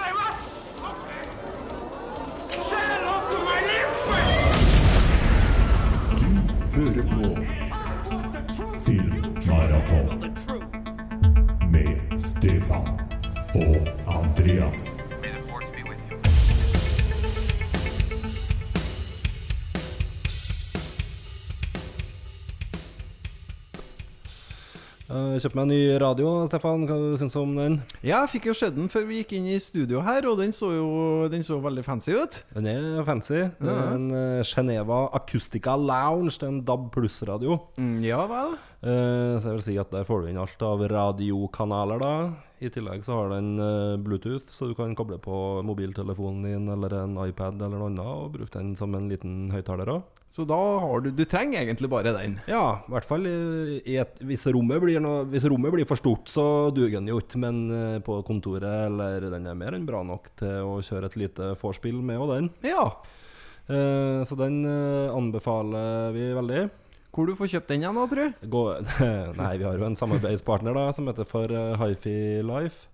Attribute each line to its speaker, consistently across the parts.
Speaker 1: Play
Speaker 2: West!
Speaker 3: Jeg kjøpte meg en ny radio, Stefan. Hva syns du om den?
Speaker 4: Ja, jeg fikk jo sett den før vi gikk inn i studio her, og den så jo den så veldig fancy ut.
Speaker 3: Den er fancy. Det er en eh, Geneva Acoustica Lounge. Det er en DAB pluss-radio.
Speaker 4: Mm, ja vel.
Speaker 3: Eh, så jeg vil si at der får du inn alt av radiokanaler, da. I tillegg så har den eh, Bluetooth, så du kan koble på mobiltelefonen din eller en iPad eller noe annet og bruke den som en liten høyttaler òg.
Speaker 4: Så da har du Du trenger egentlig bare den.
Speaker 3: Ja, i hvert fall i, et, hvis, rommet blir noe, hvis rommet blir for stort, så duger den jo ikke. Men eh, på kontoret eller den er mer enn bra nok til å kjøre et lite vorspiel med og den.
Speaker 4: Ja.
Speaker 3: Eh, så den eh, anbefaler vi veldig.
Speaker 4: Hvor du får kjøpt den igjen, da, tru?
Speaker 3: Gå, nei, vi har jo en samarbeidspartner da som heter for uh, Hifi Life.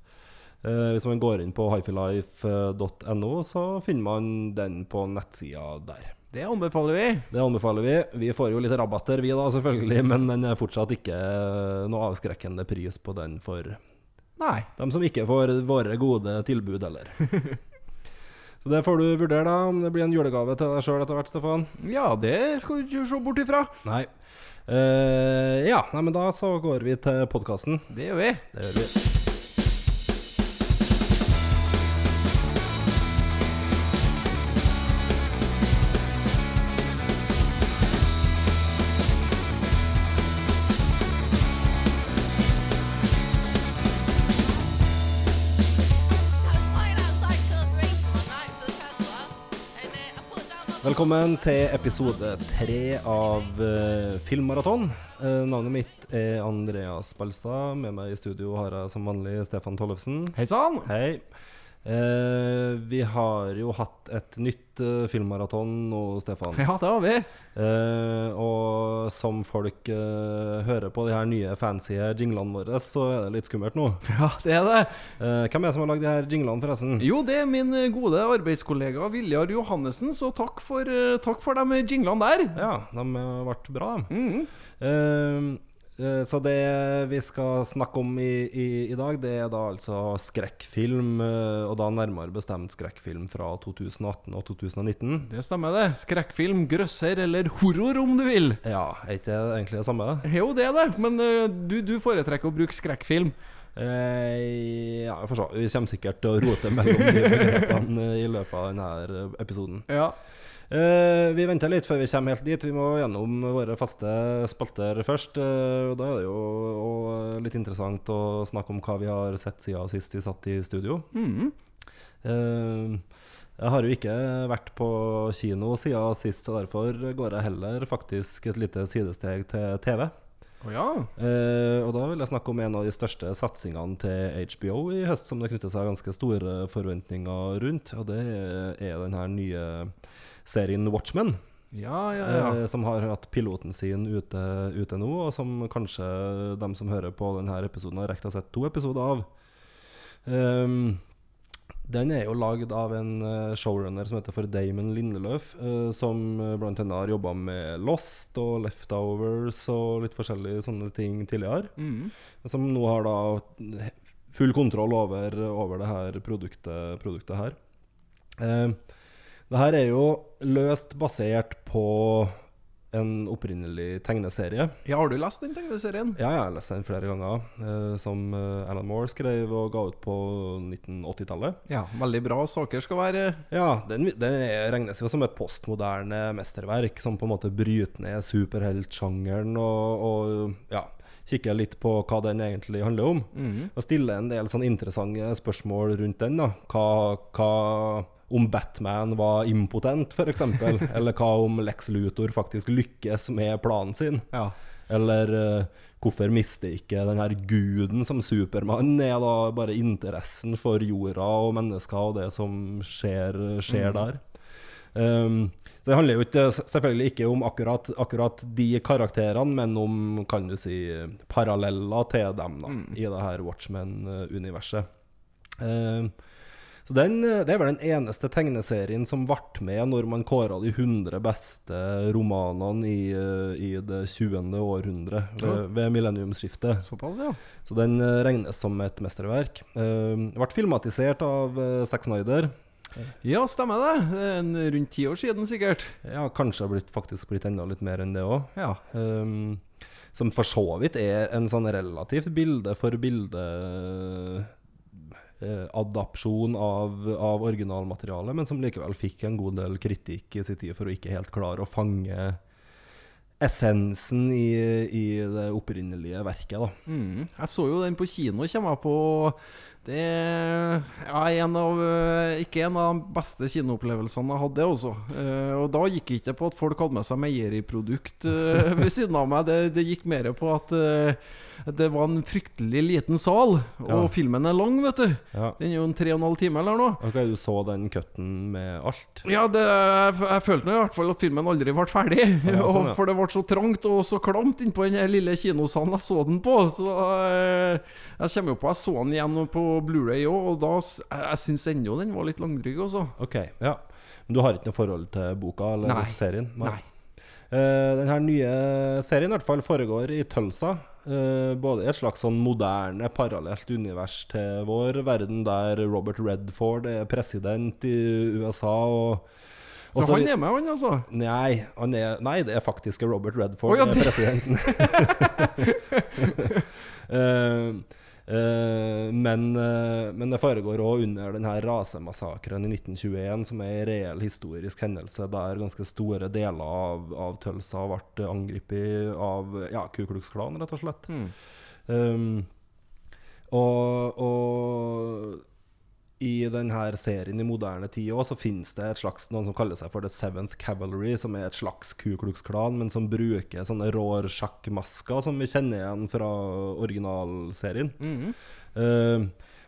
Speaker 3: Eh, hvis man går inn på hifilife.no, så finner man den på nettsida der.
Speaker 4: Det anbefaler vi.
Speaker 3: Det anbefaler vi. Vi får jo litt rabatter, vi da, selvfølgelig, men den er fortsatt ikke eh, noe avskrekkende pris på den for
Speaker 4: Nei.
Speaker 3: dem som ikke får våre gode tilbud, heller. Så det får du vurdere, da, om det blir en julegave til deg sjøl etter hvert, Stefan.
Speaker 4: Ja, det skal du ikke se bort ifra.
Speaker 3: Nei. Uh, ja, nei, men da så går vi til podkasten.
Speaker 4: Det gjør vi.
Speaker 3: Det gjør vi. Velkommen til episode tre av uh, Filmmaraton. Uh, navnet mitt er Andreas Balstad. Med meg i studio har jeg som vanlig Stefan Tollefsen.
Speaker 4: Hei sann.
Speaker 3: Hei. Eh, vi har jo hatt et nytt eh, filmmaraton nå, Stefan.
Speaker 4: Ja, det har vi.
Speaker 3: Eh, og som folk eh, hører på de her nye fancy jinglene våre, så er det litt skummelt nå.
Speaker 4: Ja, det er det.
Speaker 3: Eh, hvem er det som har lagd de her jinglene, forresten?
Speaker 4: Jo, det er min eh, gode arbeidskollega Viljar Johannessen, så takk for, takk for de jinglene der.
Speaker 3: Ja, de har vært bra, de. Mm -hmm. Så det vi skal snakke om i, i, i dag, det er da altså skrekkfilm, eh, og da nærmere bestemt skrekkfilm fra 2018 og 2019.
Speaker 4: Det stemmer, det. Skrekkfilm, grøsser eller horror, om du vil.
Speaker 3: Ja, er ikke det egentlig det samme?
Speaker 4: Jo, det er det, men eh, du, du foretrekker å bruke skrekkfilm.
Speaker 3: Eh, ja, for så. Vi kommer sikkert til å rote mellom de begrepene i løpet av denne episoden.
Speaker 4: Ja.
Speaker 3: Eh, vi venter litt før vi kommer helt dit. Vi må gjennom våre faste spalter først. Uh, og da er det jo litt interessant å snakke om hva vi har sett siden sist vi satt i studio.
Speaker 4: Mm.
Speaker 3: Uh, jeg har jo ikke vært på kino siden sist, så derfor går jeg heller faktisk et lite sidesteg til TV.
Speaker 4: Oh, ja.
Speaker 3: Og da vil jeg snakke om en av de største satsingene til HBO i høst, som det knytter seg ganske store forventninger rundt. Og det er den her nye serien Watchmen.
Speaker 4: Ja, ja, ja.
Speaker 3: Eh, som har hatt piloten sin ute, ute nå, og som kanskje de som hører på denne episoden, har rekt å sett to episoder av. Um, den er jo lagd av en eh, showrunner som heter for Damon Lindeløf, eh, som bl.a. har jobba med Lost og Leftovers og litt forskjellige sånne ting tidligere.
Speaker 4: Mm.
Speaker 3: Som nå har da full kontroll over, over det her produktet, produktet her. Eh, det her er jo løst basert på en opprinnelig tegneserie.
Speaker 4: ja, har du lest den tegneserien?
Speaker 3: Ja, jeg har lest den flere ganger. Eh, som eh, Alan Moore skrev og ga ut på 1980-tallet.
Speaker 4: Ja, veldig bra saker skal være
Speaker 3: Ja, den, den regnes jo som et postmoderne mesterverk som på en måte bryter ned superheltsjangeren og, og ja, kikker litt på hva den egentlig handler om. Og stiller en del sånn interessante spørsmål rundt den. da Hva, hva om Batman var impotent, f.eks.? Eller hva om Lex Luthor faktisk lykkes med planen sin?
Speaker 4: Ja.
Speaker 3: Eller uh, hvorfor mister ikke den her guden som Supermann er da bare interessen for jorda og mennesker og det som skjer, skjer der? Um, så Det handler jo ikke, selvfølgelig ikke om akkurat, akkurat de karakterene, men om kan du si, paralleller til dem da, i det her Watchmen-universet. Um, Så den, eh, Det er vel den eneste tegneserien som ble med når man kåra de 100 beste romanene i, eh, i det 20. århundre, ved, ved millenniumsskiftet.
Speaker 4: Såpass, ja.
Speaker 3: Så den eh, regnes som et mesterverk. Uh, ble filmatisert av uh, Zack Snyder.
Speaker 4: Ja, stemmer det. Det er en rundt ti år siden, sikkert.
Speaker 3: Ja, kanskje har blitt, faktisk blitt enda litt mer enn det òg.
Speaker 4: Ja.
Speaker 3: Um, som for så vidt er en sånn relativt bilde for bilde eh, adapsjon av, av originalmaterialet, men som likevel fikk en god del kritikk i sin tid for å ikke helt klare å fange essensen i, i det opprinnelige verket. da.
Speaker 4: Mm. Jeg så jo den på kino, kommer jeg på. Det er ja, en av, eh, ikke en av de beste kinoopplevelsene jeg hadde, også. Eh, og da gikk det ikke på at folk hadde med seg meieriprodukt eh, ved siden av meg. Det, det gikk mer på at det var en fryktelig liten sal, og
Speaker 3: Ja.
Speaker 4: filmen er lang, vet du.
Speaker 3: Ja.
Speaker 4: Den er jo en tre og en halv time eller noe.
Speaker 3: Ok, Du så den cutten med alt?
Speaker 4: Ja, det, jeg, jeg følte nå i hvert fall at filmen aldri ble ferdig.
Speaker 3: Sånn.
Speaker 4: For det ble så trangt og så klamt innpå den lille kinosalen jeg så den på. Så jeg kommer jo på Jeg så den igjen på Blu-ray òg, og da Jeg, syns ennå den var litt langdrygg, også.
Speaker 3: Ok, ja. Men du har ikke noe forhold til boka eller
Speaker 4: Nei.
Speaker 3: serien?
Speaker 4: Nei.
Speaker 3: Uh, den her nye serien i hvert fall foregår i Tulsa. Uh, både i et slags sånn moderne, parallelt univers til vår verden, der Robert Redford er president i USA. og
Speaker 4: Så
Speaker 3: også-
Speaker 4: han er med, han, altså.
Speaker 3: Nei, han er, nei, det er faktisk Robert Redford
Speaker 4: oh, ja, det-
Speaker 3: presidenten. uh, men, eh, men det foregår òg under denne rasemassakren i 1921, som er en reell historisk hendelse der ganske store deler av, av Tølsa ble angrepet av ja, Ku Klux Klan, rett og slett. Um, og, og i denne serien i moderne tid òg, så finnes det et slags, noen som kaller seg for The Seventh Cavalry, som er et slags Ku Klux Klan, men som bruker sånne Rorschach-masker som vi kjenner igjen fra originalserien. Eh,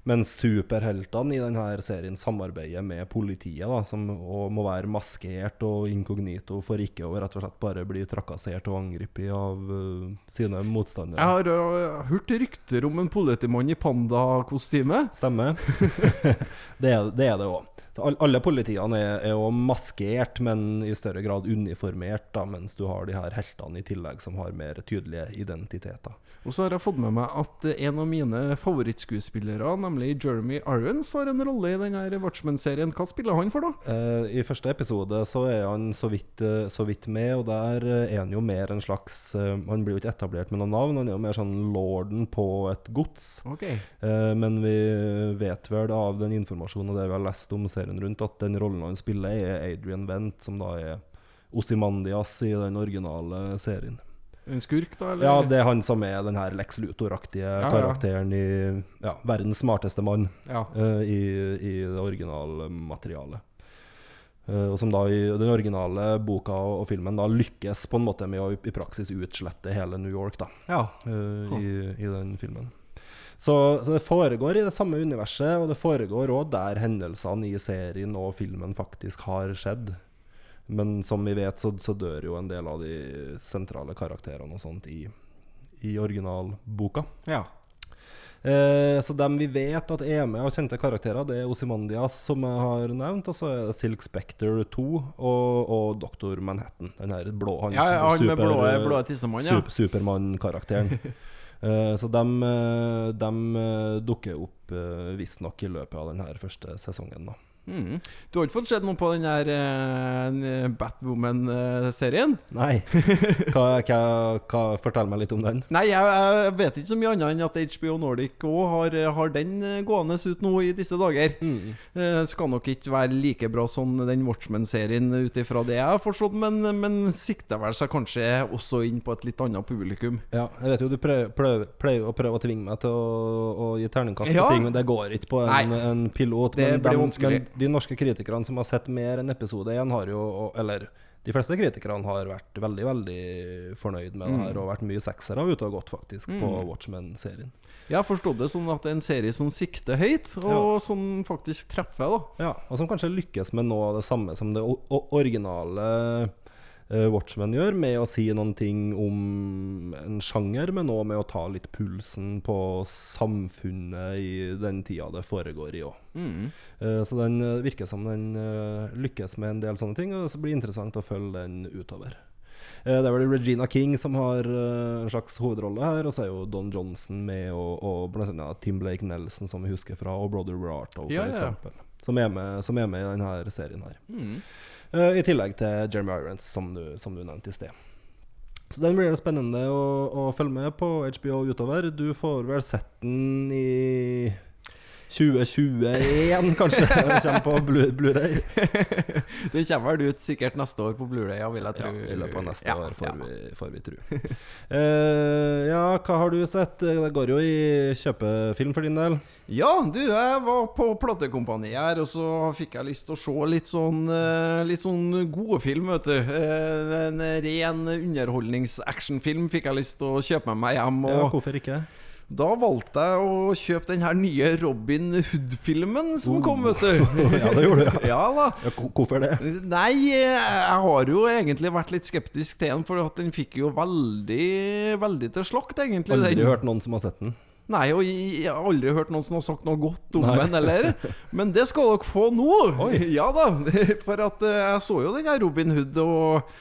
Speaker 3: mens superheltene i denne serien samarbeider med politiet, da, som må være maskert og inkognito for ikke å rett og slett bare bli trakassert og angrepet av uh, sine motstandere.
Speaker 4: Jeg har uh, hørt rykter om en politimann i pandakostyme.
Speaker 3: Stemmer. det, det er det òg. Alle politiene er, er jo maskert, men i større grad uniformert, da, mens du har de her heltene i tillegg som har mer tydelige identiteter.
Speaker 4: Og så har jeg fått med meg at en av mine favorittskuespillere, nemlig Jeremy Irons, har en rolle i denne Watchmen-serien. Hva spiller han for, da?
Speaker 3: Eh, I første episode så er han så vidt, eh, så vidt med, og der er han jo mer en slags eh, Han blir jo ikke etablert med noe navn, han er jo mer sånn lorden på et gods.
Speaker 4: Okay.
Speaker 3: Eh, men vi vet vel av den informasjonen og det vi har lest om serien rundt, at den rollen han spiller, er Adrian Wendt, som da er Osimandias i den originale serien.
Speaker 4: En skurk, da? Eller?
Speaker 3: Ja, det er han som er den her Lex Luthor-aktige
Speaker 4: ja.
Speaker 3: karakteren i ja, 'Verdens smarteste mann'
Speaker 4: Ja.
Speaker 3: uh, i, i det originale materialet. Uh, og som da i den originale boka og, og filmen da lykkes på en måte med å i, praksis utslette hele New York, da
Speaker 4: ja.
Speaker 3: eh, i, i den filmen. Så, så det foregår i det samme universet, og det foregår òg der hendelsene i serien og filmen faktisk har skjedd. Men som vi vet, så, så dør jo en del av de sentrale karakterene og sånt i, i originalboka.
Speaker 4: ja.
Speaker 3: Eh, så dem vi vet at er med av kjente karakterer, det er Ozymandias, som jeg har nevnt. Og så er det Silk Spectre 2 og, og Doktor Manhattan. Den her blå han
Speaker 4: Ja, ja, han med
Speaker 3: super-
Speaker 4: blå, blå tissemann, ja.
Speaker 3: Super, Supermann-karakteren. Eh, så de, dukker opp visstnok i løpet av denne første sesongen. da
Speaker 4: Mm. Du har ikke fått sett noe på den her uh, Batwoman-serien?
Speaker 3: Nei. Hva, hva, hva, fortell meg litt om den.
Speaker 4: Nei, jeg, jeg vet ikke så mye annet enn at HBO Nordic òg har, har den eh, gående ut nå i disse dager.
Speaker 3: Mm.
Speaker 4: Uh, skal nok ikke være like bra som den Watchmen-serien ut ifra det jeg har forstått, men, men sikter vel seg kanskje også inn på et litt annet publikum.
Speaker 3: Ja, jeg vet jo du prøver, prøver, pleier å prøve å tvinge meg til å, å gi terningkast på
Speaker 4: Ja.
Speaker 3: ting, men det går ikke på en, en pilot.
Speaker 4: Det
Speaker 3: men
Speaker 4: blir vanskelig.
Speaker 3: De norske kritikerne som har sett mer enn episode én, har jo Eller de fleste kritikerne har vært veldig veldig fornøyd med det her, og vært mye seksere ute og gått, faktisk, på Watchmen-serien.
Speaker 4: Jeg har forstått det sånn at det er en serie som sikter høyt, og som faktisk treffer, da.
Speaker 3: Ja, og som kanskje lykkes med noe av det samme som det originale Watchmen gjør, med å si noen ting om en sjanger, men òg med å ta litt pulsen på samfunnet i den tida det foregår i òg.
Speaker 4: Mm.
Speaker 3: så den eh, virker som den eh, lykkes med en del sånne ting, og det blir interessant å følge den utover. Eh, Det er vel Regina King som har eh, en slags hovedrolle her, og så er jo Don Johnson med, og, og annet Tim Blake Nelson, som vi husker fra Og Brother Rarto, for
Speaker 4: Ja, ja.
Speaker 3: eksempel. Som er, med, som er med i denne serien her.
Speaker 4: Mm.
Speaker 3: Eh, I tillegg til Jeremy Irons, som du, som du nevnte i sted. Så den blir det spennende å, å følge med på HBO utover. Du får vel sett den i 2021, kanskje? Den kommer på Blu- Blu-ray.
Speaker 4: Det kommer vel ut sikkert neste år på Blu-ray, ja, vil jeg
Speaker 3: Ja,
Speaker 4: tro.
Speaker 3: I løpet av neste
Speaker 4: Ja,
Speaker 3: år, får,
Speaker 4: ja.
Speaker 3: vi, får vi tro. uh, ja, hva har du sett? Det går jo i kjøpefilm for din del.
Speaker 4: Ja, du, jeg var på platekompani her, og så fikk jeg lyst til å se litt sånn eh, Litt sånn gode film, vet du. Eh, En ren underholdnings-actionfilm fikk jeg lyst til å kjøpe med meg hjem.
Speaker 3: Ja, hvorfor ikke?
Speaker 4: Da valgte jeg å kjøpe den her nye Robin Hood-filmen som kom, vet du.
Speaker 3: Ja, det gjorde du.
Speaker 4: Ja da.
Speaker 3: Ja, hvorfor det?
Speaker 4: Nei, jeg har jo egentlig vært litt skeptisk til den, for den fikk jo veldig Veldig til slakt, egentlig.
Speaker 3: Aldri
Speaker 4: den.
Speaker 3: hørt noen som har sett den.
Speaker 4: Nei, og jeg har aldri hørt noen som har sagt noe godt om den heller. Men det skal dere få nå!
Speaker 3: Oi.
Speaker 4: Ja da. For at eh, jeg så jo den her Robin Hood, og,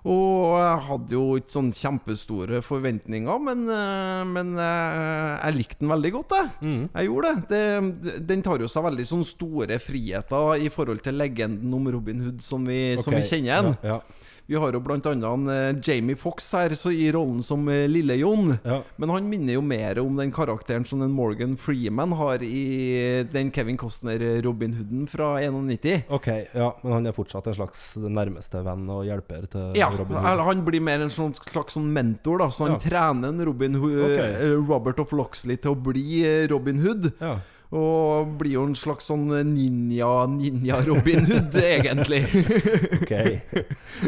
Speaker 4: og jeg hadde jo ikke sånn kjempestore forventninger, men, eh, men eh, jeg likte den veldig godt, jeg.
Speaker 3: Mm.
Speaker 4: Jeg gjorde det. det. Den tar jo seg veldig sånn store friheter i forhold til legenden om Robin Hood som vi, som vi kjenner den.
Speaker 3: Ja,
Speaker 4: Vi har jo annet eh, Jamie Fox her så i rollen som eh, Lille-Jon.
Speaker 3: ja.
Speaker 4: Men han minner jo mer om den karakteren som den Morgan Freeman har i den Kevin Costner-Robin Hooden fra 91.
Speaker 3: Ok, ja, men han er fortsatt en slags nærmeste venn og hjelper til
Speaker 4: Ja,
Speaker 3: Robin Hood?
Speaker 4: Ja, han blir mer en sånn slags sånn mentor, da. Så han
Speaker 3: Ja.
Speaker 4: trener en Robin Hood,
Speaker 3: Ok.
Speaker 4: eh, Robert of Loxley til å bli eh, Robin Hood.
Speaker 3: Ja.
Speaker 4: Og blir jo en slags sånn ninja Ninja Robin Hood, egentlig.
Speaker 3: Ok.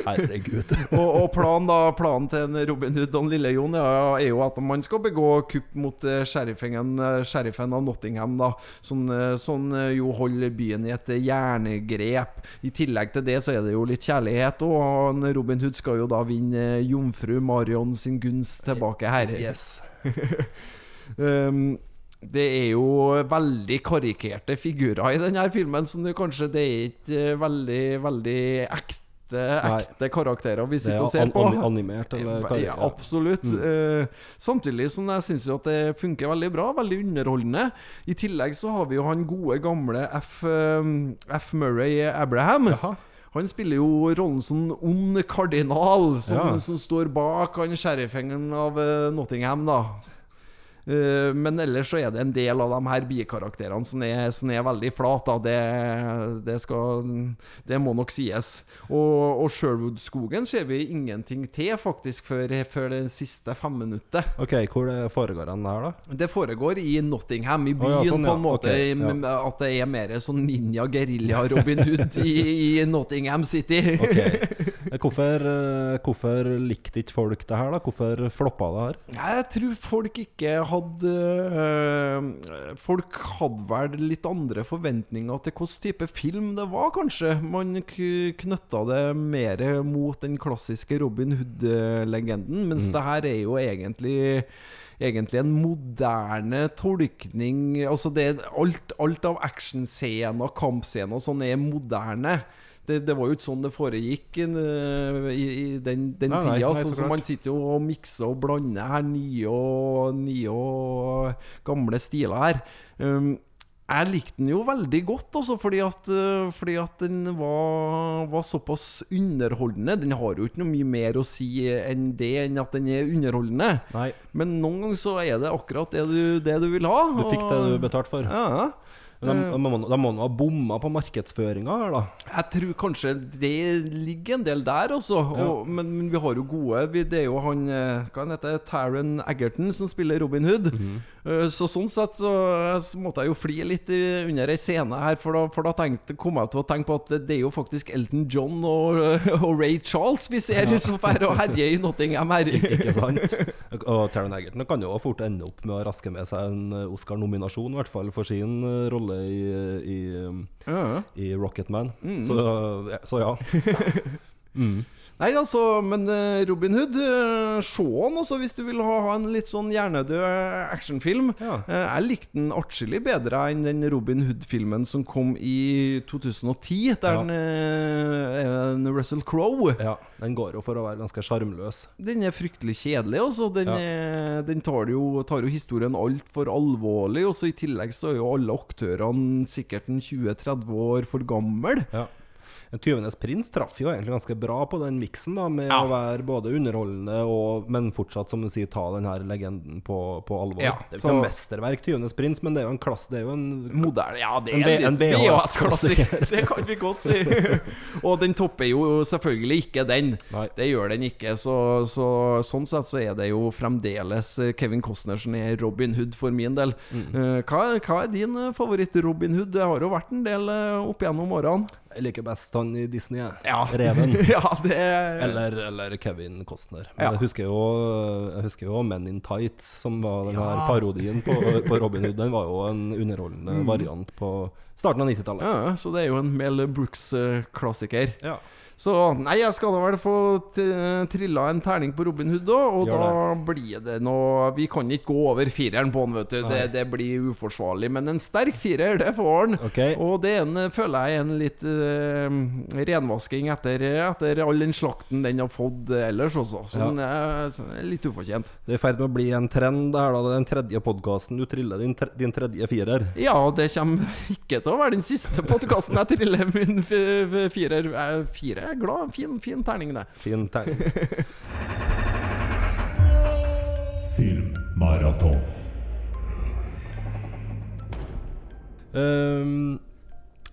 Speaker 3: Herregud.
Speaker 4: og, og planen da Planen til en Robin Hood og Lille Jon ja, er jo at man skal begå kupp mot eh, sheriffen, eh, sheriffen av Nottingham. da Sånn, eh, sånn jo holder byen i et jerngrep. I tillegg til det så er det jo litt kjærlighet. Og Robin Hood skal jo da vinne jomfru Marion sin gunst tilbake her.
Speaker 3: Yes.
Speaker 4: Um, det er jo veldig karikerte figurer i denne filmen, så det, kanskje det er ikke eh, veldig, veldig ekte, ekte karakterer vi sitter
Speaker 3: er
Speaker 4: og ser
Speaker 3: an
Speaker 4: på.
Speaker 3: an animert, eller
Speaker 4: Ja, absolutt. Eh, samtidig som jeg syns at det funker veldig bra. Veldig underholdende. I tillegg så har vi jo han gode, gamle F, eh, F. Murray Abraham.
Speaker 3: Jaha.
Speaker 4: Han spiller jo rollen som ond kardinal, som,
Speaker 3: Ja.
Speaker 4: som står bak han sheriffen av Nottingham, da. Eh, men ellers så er det en del av de her bikarakterene som er, som er veldig flate. Det, det, skal, det må nok sies. Og, og Sherwood-skogen ser vi ingenting til, faktisk, før, før det siste femminuttet.
Speaker 3: Ok, hvor det foregår den der, da?
Speaker 4: Det foregår i Nottingham, i
Speaker 3: byen,
Speaker 4: byen,
Speaker 3: ja, sånn,
Speaker 4: på en måte. Okay,
Speaker 3: ja.
Speaker 4: At det er mer sånn ninja-gerilja-Robin Hood i, i Nottingham City.
Speaker 3: Ok. Eh, Hvorfor, eh, hvorfor likte ikke folk det her, da? Hvorfor floppa det her?
Speaker 4: Jeg tror folk ikke hadde øh, Folk hadde vel litt andre forventninger til hvilken type film det var, kanskje. Man knytta det mer mot den klassiske Robin Hood-legenden, mens det her er jo egentlig Egentlig en moderne tolkning Altså det Alt, alt av actionscener, kampscener og sånn er moderne. Det, det var jo ikke sånn det foregikk eh, i, i den, den
Speaker 3: Nei,
Speaker 4: tida.
Speaker 3: nei, så
Speaker 4: så, så man sitter jo og mikser og blander her nye og, nye og gamle stiler her. Um, jeg likte den jo veldig godt, også, fordi, at, uh, fordi at den var, var såpass underholdende. Den har jo ikke noe mye mer å si enn det enn at den er underholdende.
Speaker 3: Nei,
Speaker 4: Men noen ganger så er det akkurat det du, det du vil ha.
Speaker 3: du fikk det du betalte for.
Speaker 4: Ja.
Speaker 3: Men de, de, må, de må ha bomma på markedsføringa her, da.
Speaker 4: Jeg tror kanskje det ligger en del der også. Og, men, men vi har jo gode vi, Det er jo han eh, Hva han heter Taron Egerton som spiller Robin Hood. Eh, Så sånn sett så, så måtte jeg jo fly litt under ei scene her, for da, for da tenkte, kom jeg til å tenke på at det, det er jo faktisk Elton John og, og Ray Charles vi ser som drar og herjer i Nottingham her.
Speaker 3: Ikke sant? Og Taron Egerton kan jo fort ende opp med å raske med seg en eh, Oscar-nominasjon, i hvert fall for sin eh, rolle i, i, um,
Speaker 4: Ja.
Speaker 3: i Rocketman.
Speaker 4: Mm.
Speaker 3: Så, ja, så ja.
Speaker 4: Nei, altså, men eh, Robin Hood, eh, se den også hvis du vil ha, ha en litt sånn hjernedød eh, actionfilm.
Speaker 3: Ja.
Speaker 4: Jeg likte den atskillig bedre enn den Robin Hood-filmen som kom i 2010, der
Speaker 3: Ja.
Speaker 4: den er Russell Crowe.
Speaker 3: Ja, den går jo for å være ganske sjarmløs.
Speaker 4: Den er fryktelig kjedelig, altså. Den,
Speaker 3: Ja.
Speaker 4: den tar, jo, tar jo historien altfor alvorlig. Og så i tillegg så er jo alle aktørene sikkert en 20-30 år for gammel.
Speaker 3: Ja. En 'Tyvenes prins' traff jo egentlig ganske bra på den miksen, da, med
Speaker 4: Ja.
Speaker 3: å være både underholdende og Men fortsatt, som du sier, ta den her legenden på, på alvor.
Speaker 4: Ja,
Speaker 3: det er jo ikke et mesterverk, 'Tyvenes prins', men det er jo en klasse Det er jo en
Speaker 4: Moderne, ja, det er
Speaker 3: en,
Speaker 4: en
Speaker 3: VHS-klassiker.
Speaker 4: Det kan vi godt si. Og den topper jo selvfølgelig ikke den.
Speaker 3: Nei.
Speaker 4: Det gjør den ikke. Så, så sånn sett så er det jo fremdeles Kevin Costner som er Robin Hood for min del.
Speaker 3: Mm.
Speaker 4: Eh, hva, hva er din favoritt-Robin Hood? Det har jo vært en del eh, opp gjennom årene.
Speaker 3: Jeg liker best han i Disney, jeg.
Speaker 4: Ja.
Speaker 3: Reven.
Speaker 4: ja, det er
Speaker 3: Eller, eller Kevin Costner. Men
Speaker 4: Ja.
Speaker 3: jeg, husker jo, jeg husker jo Men in Tights, som var den her parodien på, på Robin Hood. Den var jo en underholdende variant på starten av 90-tallet.
Speaker 4: Mm. ja, Så det er jo en Mel Brooks-klassiker.
Speaker 3: Ja.
Speaker 4: Så nei, jeg skal da vel få trilla en terning på Robin Hood òg, og
Speaker 3: Gjør
Speaker 4: da blir det noe Vi kan ikke gå over fireren på den, vet du. Det, det blir uforsvarlig. Men en sterk firer, det får han.
Speaker 3: Okay.
Speaker 4: Og det en, føler jeg er en litt uh, renvasking etter, etter all den slakten den har fått ellers også. Så
Speaker 3: Ja.
Speaker 4: den så er litt ufortjent.
Speaker 3: Det er i ferd med å bli en trend. Det er da den tredje podkasten du triller din, tre, din tredje firer.
Speaker 4: Ja, det kommer ikke til å være den siste podkasten jeg triller min firer. f firer. Jeg- er glad. Fin, fin terning, det.
Speaker 3: Fin terning.
Speaker 5: Filmmaraton.
Speaker 3: Um,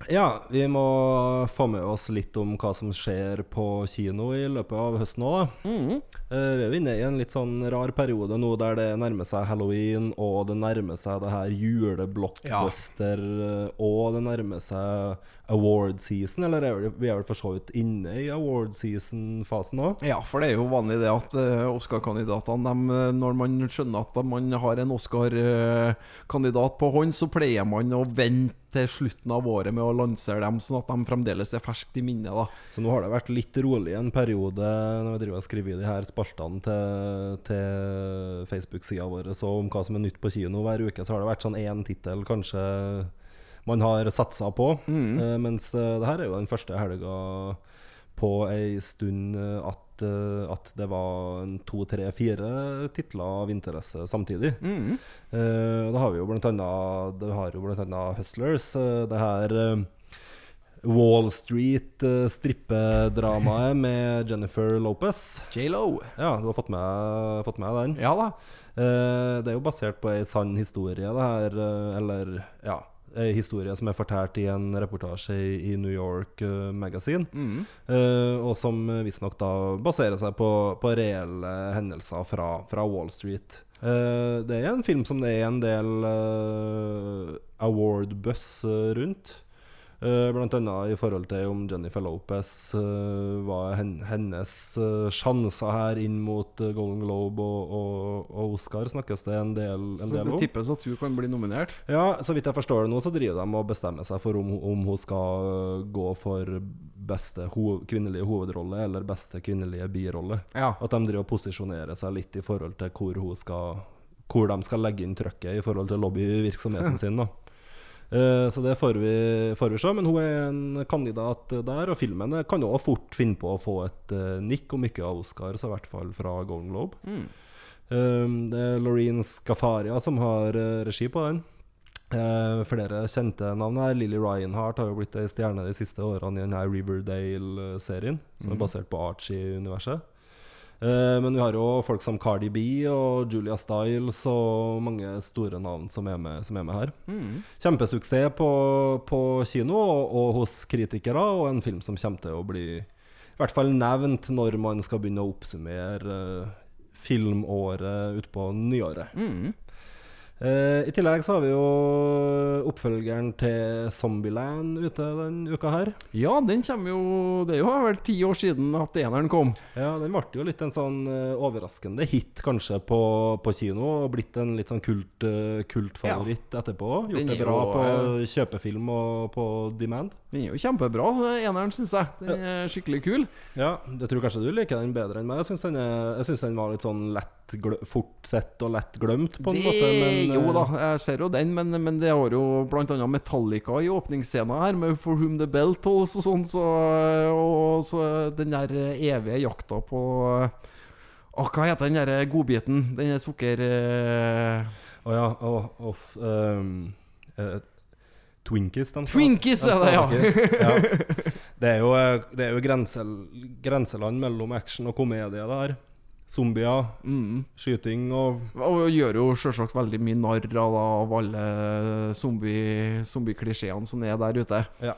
Speaker 3: ja, vi må få med oss litt om hva som skjer på kino i løpet av høsten òg, da.
Speaker 4: Mm
Speaker 3: -hmm. uh, vi er jo inne i en litt sånn rar periode nå der det nærmer seg halloween, og det nærmer seg det her juleblockbuster, ja. og det nærmer seg award season. Eller er vi, vi er vel for så vidt inne i award season-fasen òg?
Speaker 4: Ja, for det er jo vanlig det at uh, Oscar-kandidatene eh, Når man skjønner at man har en Oscar-kandidat på hånd, så pleier man å vente til slutten av året med å lansere dem, sånn at de fremdeles er ferskt i minnet. da
Speaker 3: Så nå har det vært litt rolig en periode når vi driver og skriver i de her spaltene til, til Facebook-sida vår så om hva som er nytt på kino hver uke, så har det vært sånn én tittel kanskje man har satsa på. Eh, mens eh, det her er jo den første helga på ei stund eh, at, at det var to, tre, fire titler av interesse samtidig. Mm. da har vi jo blant annet Det har jo blant annet Hustlers. det her Wall Street-strippedramaet med Jennifer Lopez.
Speaker 4: J.Lo.
Speaker 3: Ja, du har fått med, fått med den?
Speaker 4: Ja da.
Speaker 3: Eh, det er jo basert på ei sann historie, det her. eller, ja Ei historie som er fortalt i en reportasje i, New York eh, Magazine. Eh, og som visstnok da baserer seg på, på reelle hendelser fra, fra Wall Street. Eh, det er en film som det er en del award-buss eh, rundt. Eh, blant annet i forhold til om Jennifer Lopez eh, var hen, hennes eh, sjanser her inn mot eh, Golden Globe og, og, og Oscar, snakkes det en del, en
Speaker 4: Så
Speaker 3: del
Speaker 4: det tippes at hun kan bli nominert.
Speaker 3: Ja, så vidt jeg forstår det nå, så driver de og bestemmer seg for om, om hun skal gå for beste ho kvinnelige hovedrolle eller beste kvinnelige birolle.
Speaker 4: Ja.
Speaker 3: At de driver og posisjonerer seg litt i forhold til hvor hun skal Hvor de skal legge inn trøkket i forhold til lobbyvirksomheten sin. da Eh, Så det får vi, får vi se. Men hun er en kandidat der, og filmen kan jo fort finne på å få et eh, nikk, om ikke av Oscar, så i hvert fall fra Golden Globe. Mm. det er Laureen Scafaria som har eh, regi på den. Eh, flere kjente navn her. Lily Ryanhart har jo blitt ei stjerne de siste årene i denne Riverdale-serien, som er basert på Archie-universet. Eh, men vi har jo folk som Cardi B og Julia Stiles og mange store navn som er med, som er med her. Kjempesuksess på, på kino og, og hos kritikere, og en film som kommer til å bli i hvert fall nevnt når man skal begynne å oppsummere eh, filmåret utpå nyåret. Eh, I tillegg så har vi jo oppfølgeren til Zombieland ute den uka her.
Speaker 4: Ja, den kommer jo Det er jo vel ti år siden at eneren kom.
Speaker 3: Ja, Den ble jo litt en sånn eh, overraskende hit kanskje på, på kino, og blitt en litt sånn kult, eh, kultfavoritt etterpå. Gjort
Speaker 4: Den
Speaker 3: det bra
Speaker 4: jo,
Speaker 3: på kjøpefilm og på demand.
Speaker 4: Den er jo kjempebra, eneren, syns jeg. Den er skikkelig kul.
Speaker 3: Ja, jeg tror kanskje du liker den bedre enn meg. Jeg syns den, den var litt sånn lett fort sett og lett glemt, på en
Speaker 4: det,
Speaker 3: måte. Men,
Speaker 4: jo
Speaker 3: eh,
Speaker 4: da, jeg ser jo den, men, men det har jo bl.a. Metallica i åpningsscenen her, med 'For Whom The Bell Tolls' og sånn, så, og så den der evige jakta på å, Hva heter den der godbiten? Den der sukker... Å
Speaker 3: Å ja. Oh, og um, eh, Twinkies, de
Speaker 4: Twinkies er det, ja.
Speaker 3: ja. Det er jo, eh, det er jo grensel, grenseland mellom action og komedie, det her. Zombier,
Speaker 4: Mm.
Speaker 3: skyting og
Speaker 4: Og gjør jo selvsagt veldig mye narr av alle zombie- zombie-klisjeene som er der ute.
Speaker 3: Ja.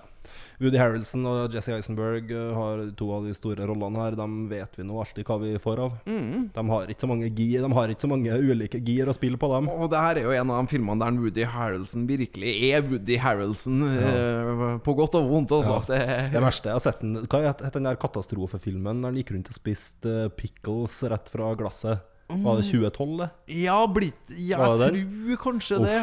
Speaker 3: Woody Harrelson og Jesse Eisenberg eh, har to av de store rollene her. De vet vi nå alltid hva vi får av.
Speaker 4: Mm.
Speaker 3: De har ikke så mange gir De har ikke så mange ulike gir å spille på dem.
Speaker 4: Og det her er jo en av de filmene der Woody Harrelson virkelig er Woody Harrelson. Ja. på godt og vondt, altså. Det,
Speaker 3: Det verste jeg har sett den Hva het het den der katastrofefilmen der han gikk rundt og spiste eh, pickles rett fra glasset? Var det 2012, det?
Speaker 4: ja, blitt Jeg
Speaker 3: det
Speaker 4: tror kanskje det.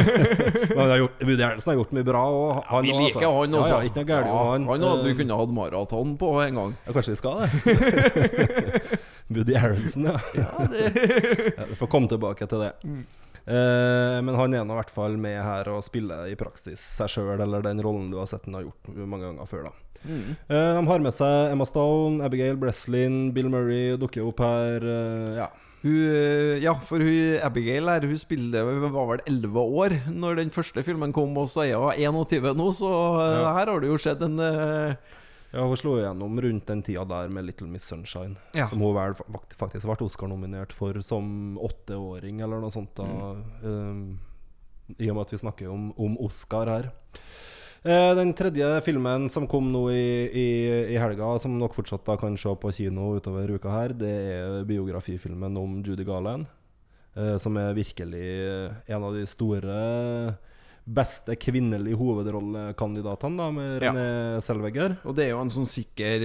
Speaker 3: Men han har gjort, Woody Harrelson har gjort mye bra. Og han
Speaker 4: Vi liker
Speaker 3: altså.
Speaker 4: han også.
Speaker 3: Ja, ja, ikke noe gærent
Speaker 4: Ja,
Speaker 3: han.
Speaker 4: han hadde
Speaker 3: Eh,
Speaker 4: du kunnet hatt maraton på en gang.
Speaker 3: Ja, kanskje vi skal det? Woody Harrelson, ja. ja, Vi får komme tilbake til det. Eh, men han er nå i hvert fall med her og spiller i praksis seg sjøl, eller den rollen du har sett han har gjort mange ganger før. da Eh, De har med seg Emma Stone, Abigail Breslin, Bill Murray dukker opp her. eh, ja.
Speaker 4: Hun, eh, ja, for hun Abigail her Hun spilte var vel 11 år Når den første filmen kom, og så er hun 21 nå, så
Speaker 3: Ja.
Speaker 4: her har det jo skjedd en uh...
Speaker 3: ja, Hun slo igjennom rundt den tida der med Little Miss Sunshine.
Speaker 4: Ja.
Speaker 3: Som hun vel fakt- faktisk ble Oscar-nominert for som åtteåring, eller noe sånt. da eh, I og med at vi snakker om, om Oscar her. Eh, den tredje filmen som kom nå i, i, i helga, som dere fortsatt da kan se på kino utover uka her, det er biografifilmen om Judy Garland. eh, som er virkelig eh, en av de store beste kvinnelige hovedrollekandidatene, da, med
Speaker 4: Ja.
Speaker 3: René Selveger.
Speaker 4: Og det er jo en sånn sikker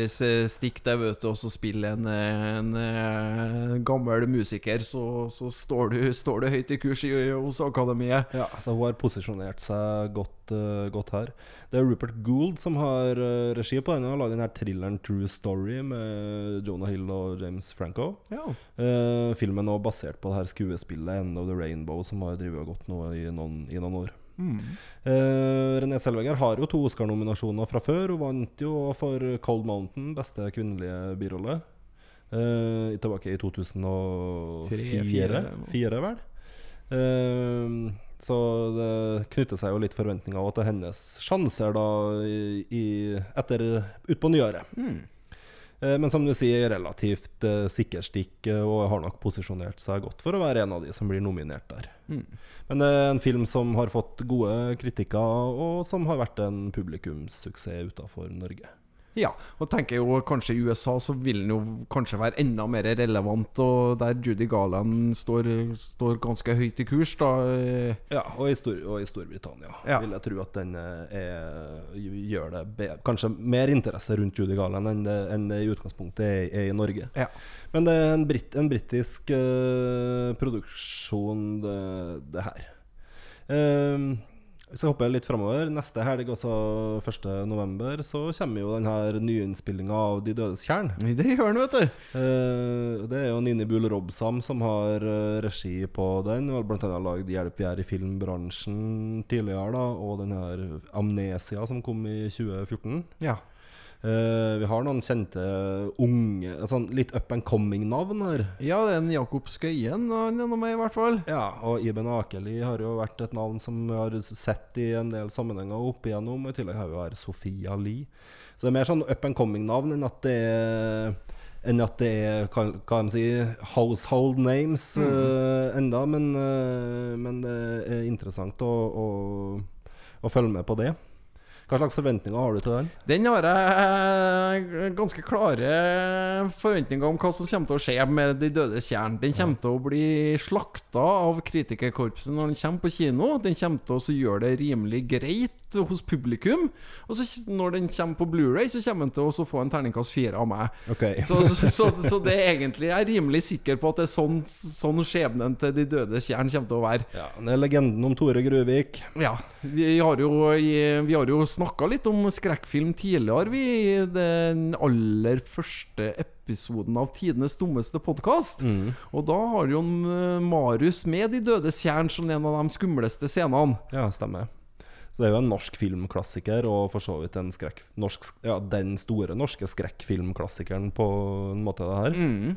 Speaker 4: stikk der, vet du, og så spiller en, eh, en, eh, gammel musiker, så, så står, du, står du høyt i kurs i, hos akademiet.
Speaker 3: Ja, så hun har posisjonert seg godt, eh, godt her. Det er Rupert Gould som har eh, regi på den. Han har lagd den her thrilleren True Story med Jonah Hill og James Franco.
Speaker 4: Ja.
Speaker 3: Uh, filmen er basert på det her skuespillet End of the Rainbow, som har drevet og gått nå i noen, i noen år. Eh, René Selveger har jo to Oscar-nominasjoner fra før. Hun vant jo for Cold Mountain, beste kvinnelige birolle. Uh, tilbake i 2004,
Speaker 4: Tre, fire.
Speaker 3: vel. Eh, så det knytter seg jo litt forventninger er hennes sjanser da i, i, etter utpå nyåret. Eh, Men som du sier, relativt uh, sikker stikk, eh, og har nok posisjonert seg godt for å være en av de som blir nominert der. Men det er en film som har fått gode kritikker, og som har vært en publikumssuksess utafor Norge.
Speaker 4: Ja, og tenker jo kanskje i USA så vil den jo kanskje være enda mer relevant, og der Judy Garland står, står ganske høyt i kurs, da. eh,
Speaker 3: Ja, og i, Stor og i Storbritannia
Speaker 4: Ja.
Speaker 3: vil jeg tro at den eh, er, gjør det kanskje mer interesse rundt Judy Garland enn det, enn det i utgangspunktet er, er i Norge.
Speaker 4: Ja.
Speaker 3: Men det er en, brit, en britisk uh, produksjon, det, det her. Um, hvis jeg hoppe litt framover, neste helg, altså 1.11., så kommer jo den her nyinnspillinga av De dødes tjern.
Speaker 4: Det gjør den, vet du.
Speaker 3: Eh, det er jo Nini Bull Robsam som har eh, regi på den. Hun har annet lagd 'Hjelp, vi er i filmbransjen' tidligere, da, og den her 'Amnesia' som kom i 2014.
Speaker 4: Ja.
Speaker 3: Eh, vi har noen kjente unge sånn Litt up and coming-navn her.
Speaker 4: ja, det er en Jakob Skøyen han er med, i hvert fall.
Speaker 3: Ja, og Iben Akeli har jo vært et navn som vi har sett i en del sammenhenger opp igjennom. I tillegg har vi her Sofia Lie. Så det er mer sånn up and coming-navn enn at det er enn at det er hva hva de sier, household names eh, enda, men, uh, men det er interessant å, å, å følge med på det. Hva slags forventninger har du til den?
Speaker 4: Den har jeg ganske klare forventninger om hva som kommer til å skje med De dødes tjern. Den kommer til å bli slakta av kritikerkorpset når den kommer på kino. Den kommer til å gjøre det rimelig greit hos publikum. Og så når den kommer på Blu-ray så kommer den til å få en terningkast fire av meg.
Speaker 3: Okay.
Speaker 4: Så, så, så, så det er egentlig Jeg er rimelig sikker på at det er sånn, sånn skjebnen til De døde tjern kommer til å være.
Speaker 3: Ja, Det er legenden om Tore Gruvik.
Speaker 4: Ja, vi har jo, vi har jo snakka litt om skrekkfilm tidligere, vi, i den aller første episoden av Tidenes dummeste podkast. Og da har jo eh, Marius med De dødes tjern som en av de skumleste scenene.
Speaker 3: Ja, stemmer. Så det er jo en norsk filmklassiker, og for så vidt en skrekk... Norsk, ja, den store norske skrekkfilmklassikeren på en måte, det her.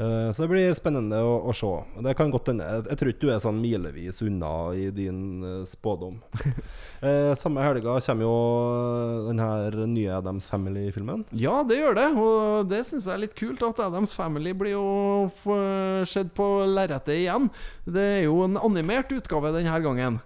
Speaker 3: Eh, så det blir spennende å, å se. Det kan godt hende. Jeg, jeg tror ikke du er sånn milevis unna i din uh, spådom. uh, samme helga kommer jo den her nye Adams Family-filmen.
Speaker 4: Ja, det gjør det, og det syns jeg er litt kult. At Adams Family blir jo sett på lerretet igjen. Det er jo en animert utgave denne gangen.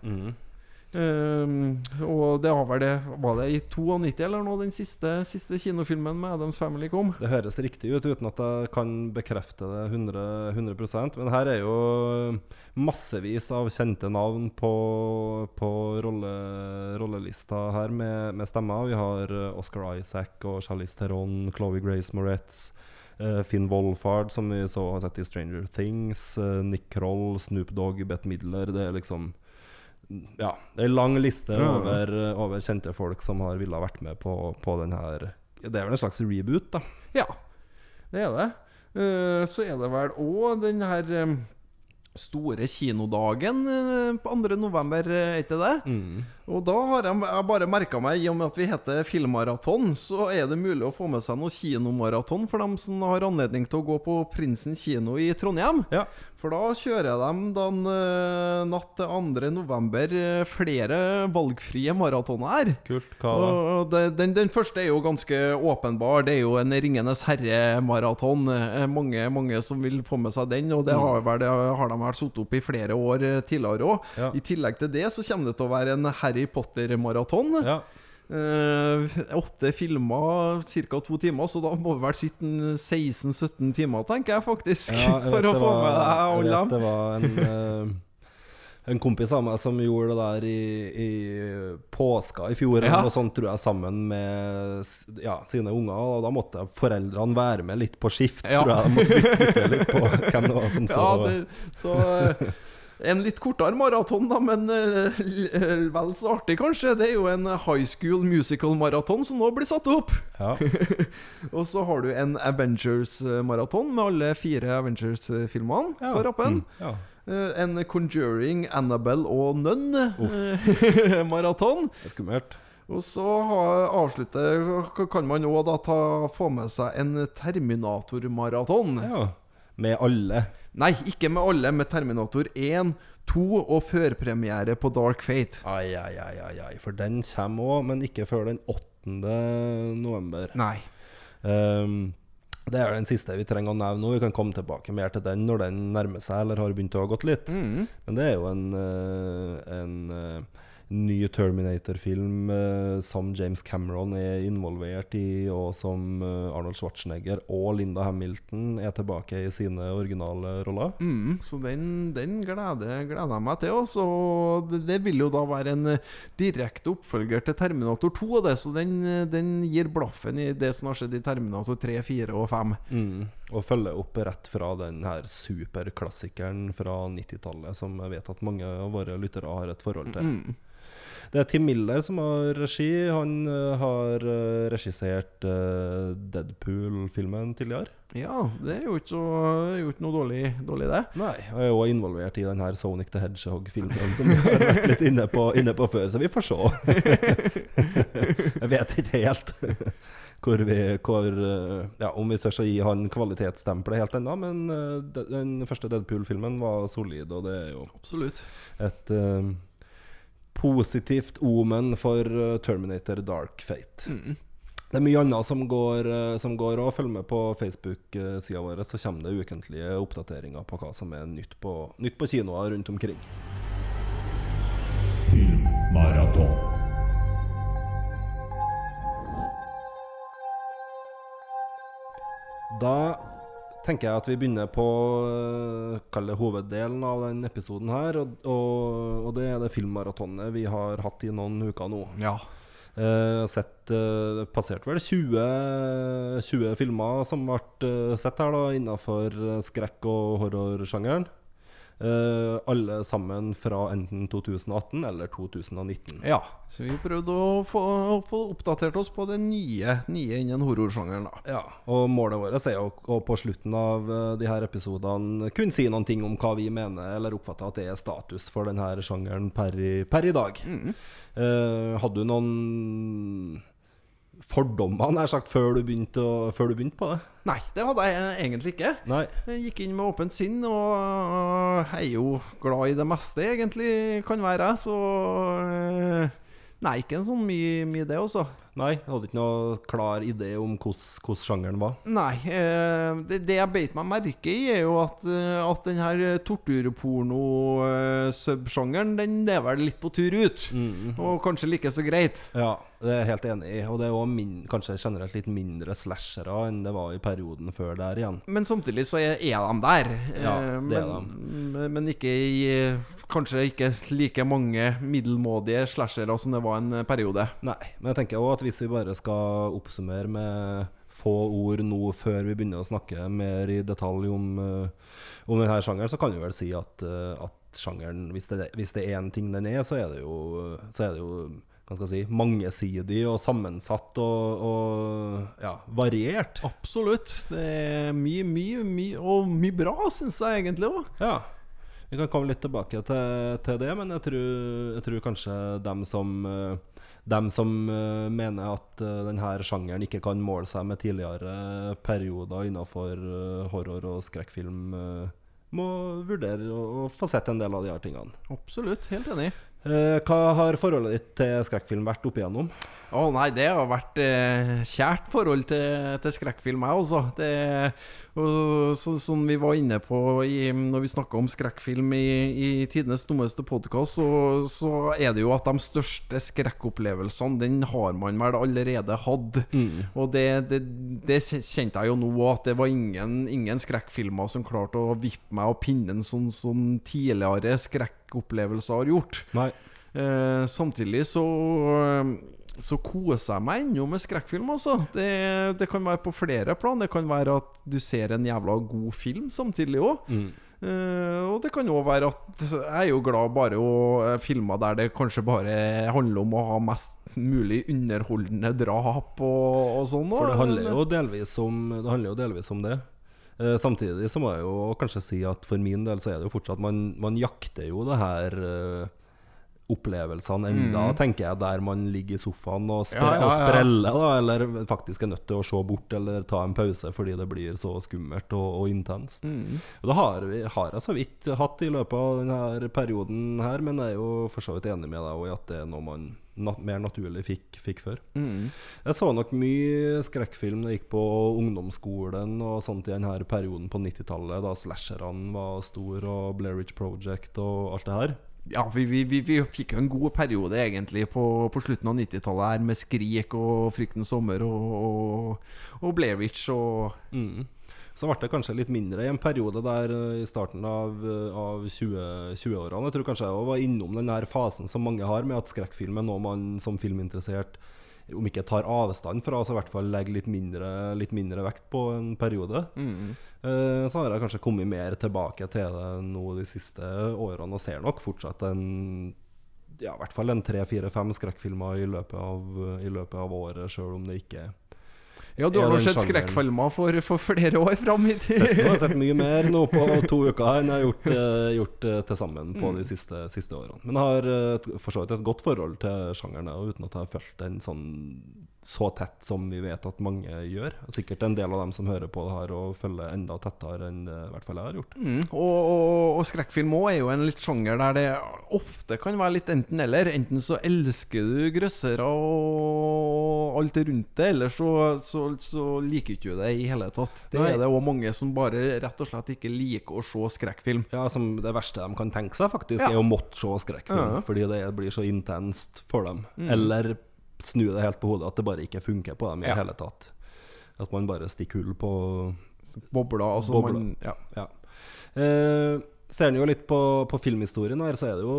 Speaker 4: Ehm, og det var det Var det i 92 eller noe den siste, siste kinofilmen med Adams Family kom?
Speaker 3: Det høres riktig ut uten at jeg kan bekrefte det 100, 100 Men her er jo massevis av kjente navn på, på rolle, rollelista her med, med stemmer. Vi har eh, Oscar Isaac og Charlize Theron, Chloé Grace Moretz. eh, Finn Wolfhard, som vi så har sett i Stranger Things. eh, Nick Kroll, Snoop Dogg, Bette Midler. Det er liksom Ja, det er en lang liste over, over kjente folk som har ville vært med på, på den her Det er vel en slags reboot, da.
Speaker 4: Ja, det er det. Uh, så er det vel òg den her um, store kinodagen uh, på 2. november, er ikke det? Og da har jeg, jeg bare merka meg, i og med at vi heter Filmmaraton, så er det mulig å få med seg noe kinomaraton for dem som har anledning til å gå på Prinsen kino i Trondheim.
Speaker 3: Ja.
Speaker 4: For da kjører de den uh, natt til 2. november eh, flere valgfrie maratoner. her.
Speaker 3: Kult. Hva da?
Speaker 4: Det, den, den første er jo ganske åpenbar. Det er jo en Ringenes herre-maraton. Eh, Mange, mange som vil få med seg den, og det har, vel, det har de vel satt opp i flere år tidligere òg.
Speaker 3: Ja.
Speaker 4: I tillegg til det så kommer det til å være en Harry Potter-maraton.
Speaker 3: Ja.
Speaker 4: Eh, åtte filmer, ca. to timer, så da må vi vel sitte 16-17 timer, tenker jeg faktisk.
Speaker 3: Ja, jeg
Speaker 4: for å få
Speaker 3: var-
Speaker 4: med deg alle dem.
Speaker 3: Det var en, eh, en kompis av meg som gjorde det der i, i påska i fjor,
Speaker 4: Ja.
Speaker 3: og sånn tror jeg, sammen med ja, sine unger. Og da måtte foreldrene være med litt på skift, tror jeg. De måtte bytte, bytte litt på hvem det var som så.
Speaker 4: Ja, det, så eh, En litt kortere maraton, da, men eh, eh, vel så artig, kanskje. Det er jo en High School Musical-maraton som nå blir satt opp.
Speaker 3: Ja.
Speaker 4: Og så har du en Avengers-maraton med alle fire Avengers-filmene på rappen.
Speaker 3: Mm, ja.
Speaker 4: Eh, En Conjuring, Annabelle og Nun-maraton.
Speaker 3: Er skummelt.
Speaker 4: Og så avslutte kan man òg få med seg en Terminator-maraton.
Speaker 3: Ja. Med alle.
Speaker 4: Nei, ikke med alle. Med Terminator 1, 2 og førpremiere på Dark Fate.
Speaker 3: Ai, ai, ai, ai, ai. For den kommer òg, men ikke før den 8. november.
Speaker 4: Nei.
Speaker 3: Um, det er den siste vi trenger å nevne nå. Vi kan komme tilbake mer til den når den nærmer seg eller har begynt å ha gått litt.
Speaker 4: Mm.
Speaker 3: Men det er jo en, eh, en eh, ny Terminator-film eh, som James Cameron er involvert i, og som eh, Arnold Schwarzenegger og Linda Hamilton er tilbake i sine originale roller.
Speaker 4: Mm, så den, den gleder, gleder jeg meg til. Også. Og det, det vil jo da være en eh, direkte oppfølger til Terminator 2. og Det, så den, eh, den gir blaffen i det som har skjedd i Terminator 3, 4 og 5.
Speaker 3: Mm. Og følger opp rett fra den her superklassikeren fra 90-tallet, som jeg vet at mange av våre lyttere har et forhold til.
Speaker 4: Mm.
Speaker 3: Det er Tim Miller som har regi. Han eh, har eh, regissert eh, Deadpool-filmen tidligere.
Speaker 4: Ja, det er jo ikke, så, jo ikke noe dårlig, dårlig, det.
Speaker 3: Nei, og er jo involvert i den her Sonic the Hedgehog-filmen som vi har vært litt inne på, inne på før, så vi får se. Jeg vet ikke helt hvor vi hvor, Ja, om vi tør å gi han kvalitetsstempelet helt ennå, men den første Deadpool-filmen var solid, og det er jo
Speaker 4: Absolutt.
Speaker 3: et eh, positivt omen for eh, Terminator Dark Fate. Mm. Det er mye annet som går eh, òg. Følg med på Facebook-sida eh, vår, så kommer det ukentlige oppdateringer på hva som er nytt på, nytt på kinoer rundt omkring.
Speaker 5: Filmmaraton.
Speaker 3: Da tenker jeg at vi begynner på eh, det hoveddelen av den episoden her. Og, og, og det er det filmmaratonet vi har hatt i noen uker nå.
Speaker 4: Ja.
Speaker 3: Uh, sett uh, Passerte vel 20, 20 filmer som ble eh, sett her, da, innafor skrekk- og horrorsjangeren. Eh, alle sammen fra enten 2018 eller 2019.
Speaker 4: ja. Så vi prøvde å få, å få oppdatert oss på det nye, nye innen horrorsjangeren.
Speaker 3: Ja, og målet vårt er å på slutten av eh, de her episodene kunne si noen ting om hva vi mener, eller oppfatter at det er status for denne sjangeren per per i dag. Eh, hadde du noen fordommer, nær sagt, før du, begynte å, før du begynte på det?
Speaker 4: Nei, det hadde jeg egentlig ikke.
Speaker 3: Nei.
Speaker 4: Jeg gikk inn med åpent sinn, og jeg er jo glad i det meste, egentlig, kan være jeg, så eh, Nei, ikke en sånn mye, mye det, altså.
Speaker 3: Nei, jeg hadde ikke noe klar idé om hvordan sjangeren var.
Speaker 4: Nei. Eh, det, det jeg beit meg merke i, er jo at, eh, at den her torturporno-subsjangeren, den er vel litt på tur ut. Og kanskje like så greit.
Speaker 3: Ja, det er jeg helt enig i. Og det er òg kanskje generelt litt mindre slashere enn det var i perioden før der igjen.
Speaker 4: Men samtidig så er, er de der.
Speaker 3: Ja,
Speaker 4: Eh,
Speaker 3: det er
Speaker 4: men, men- Men ikke i Kanskje ikke like mange middelmådige slashere som det var en eh, periode.
Speaker 3: Nei, men jeg tenker også at hvis vi bare skal oppsummere med få ord nå før vi begynner å snakke mer i detalj om, uh, om denne sjangeren, så kan vi vel si at, eh, at sjangeren, hvis det, hvis det er én ting den er, så er det jo, så er det jo si, mangesidig og sammensatt og, og ja, variert.
Speaker 4: Absolutt. Det er mye, mye, mye og mye bra, syns jeg egentlig òg.
Speaker 3: Ja. Vi kan komme litt tilbake til, til det, men jeg tror, jeg tror kanskje dem som eh, dem som uh, mener at uh, denne sjangeren ikke kan måle seg med tidligere perioder innenfor eh, horror og skrekkfilm, eh, må vurdere å få sett en del av de her tingene.
Speaker 4: Absolutt. Helt enig.
Speaker 3: Eh, hva har forholdet ditt til skrekkfilm vært opp igjennom?
Speaker 4: Å nei, det har vært eh, kjært forhold til, til skrekkfilm, jeg også. Det, og, så, som vi var inne på i, når vi snakka om skrekkfilm i, i tidenes dummeste podkast, så, så er det jo at de største skrekkopplevelsene, den har man vel allerede hatt. Og det, det, det kjente jeg jo nå, at det var ingen, ingen skrekkfilmer som klarte å vippe meg av pinnen sånn som tidligere skrekkopplevelser har gjort. Eh, samtidig så så koser jeg meg ennå med skrekkfilm. Altså. Det, det kan være på flere plan. Det kan være at du ser en jævla god film samtidig òg. og det kan òg være at jeg er jo glad bare å filme der det kanskje bare handler om å ha mest mulig underholdende drap og, og sånn.
Speaker 3: For det handler jo delvis om det. Handler jo delvis om det. Eh, samtidig så må jeg jo kanskje si at for min del så er det jo fortsatt Man, man jakter jo det her eh, opplevelsene enda, tenker jeg, der man ligger i sofaen og, spre
Speaker 4: ja, Ja, ja,
Speaker 3: og spreller, da, eller faktisk er nødt til å se bort eller ta en pause fordi det blir så skummelt og, og intenst.
Speaker 4: Mm.
Speaker 3: Og Det har, vi, har jeg så vidt hatt i løpet av denne perioden her, men jeg er jo for så vidt enig med deg i at det er noe man nat mer naturlig fikk, fikk før.
Speaker 4: Mm.
Speaker 3: Jeg så nok mye skrekkfilm da jeg gikk på ungdomsskolen og sånt i denne perioden på 90-tallet, da slasherne var store, og Blair Witch Project og alt det her.
Speaker 4: Ja, vi, vi, vi, vi fikk jo en god periode egentlig på, på slutten av 90-tallet her med Skrik og Fryktens sommer og, og, og Blair Witch og
Speaker 3: Mm. Så ble det kanskje litt mindre i en periode der eh, i starten av, eh, av 20 20-årene. jeg tror kanskje jeg var innom den her fasen som mange har, med at skrekkfilm er noe man som filminteressert om ikke tar avstand fra, så i hvert fall legger litt mindre, litt mindre vekt på en periode. Eh, så har jeg kanskje kommet mer tilbake til det nå de siste årene, og ser nok fortsatt en ja, i hvert fall en tre-fire-fem skrekkfilmer i løpet av, i løpet av året, sjøl om det ikke
Speaker 4: Ja, du har nå sett skrekkfilmer for, for flere år fram i tid.
Speaker 3: Jeg har sett mye mer nå på to uker enn jeg har gjort, eh, gjort eh, til sammen på de siste, siste årene. Men jeg har eh, for så vidt et godt forhold til sjangeren, uten at jeg har fulgt den sånn så tett som vi vet at mange gjør. Sikkert en del av dem som hører på det her og følger enda tettere enn i hvert fall jeg har gjort.
Speaker 4: Mm, og, og, og skrekkfilm òg er jo en litt sjanger der det ofte kan være litt enten-eller. Enten så elsker du grøssere og alt rundt det, eller så, så, så liker ikke du det i hele tatt. Det er det òg mange som bare rett og slett ikke liker å se skrekkfilm.
Speaker 3: Ja, som Det verste de kan tenke seg, faktisk,
Speaker 4: Ja.
Speaker 3: er å måtte se skrekkfilm.
Speaker 4: Ja.
Speaker 3: Fordi det blir så intenst for dem. Eller snu det helt på hodet, at det bare ikke funker på dem i
Speaker 4: Ja.
Speaker 3: hele tatt. At man bare stikker hull på
Speaker 4: Bobler. Altså
Speaker 3: Bobler.
Speaker 4: man ja.
Speaker 3: Ja. Eh, ser en jo litt på, på filmhistorien her, så det jo,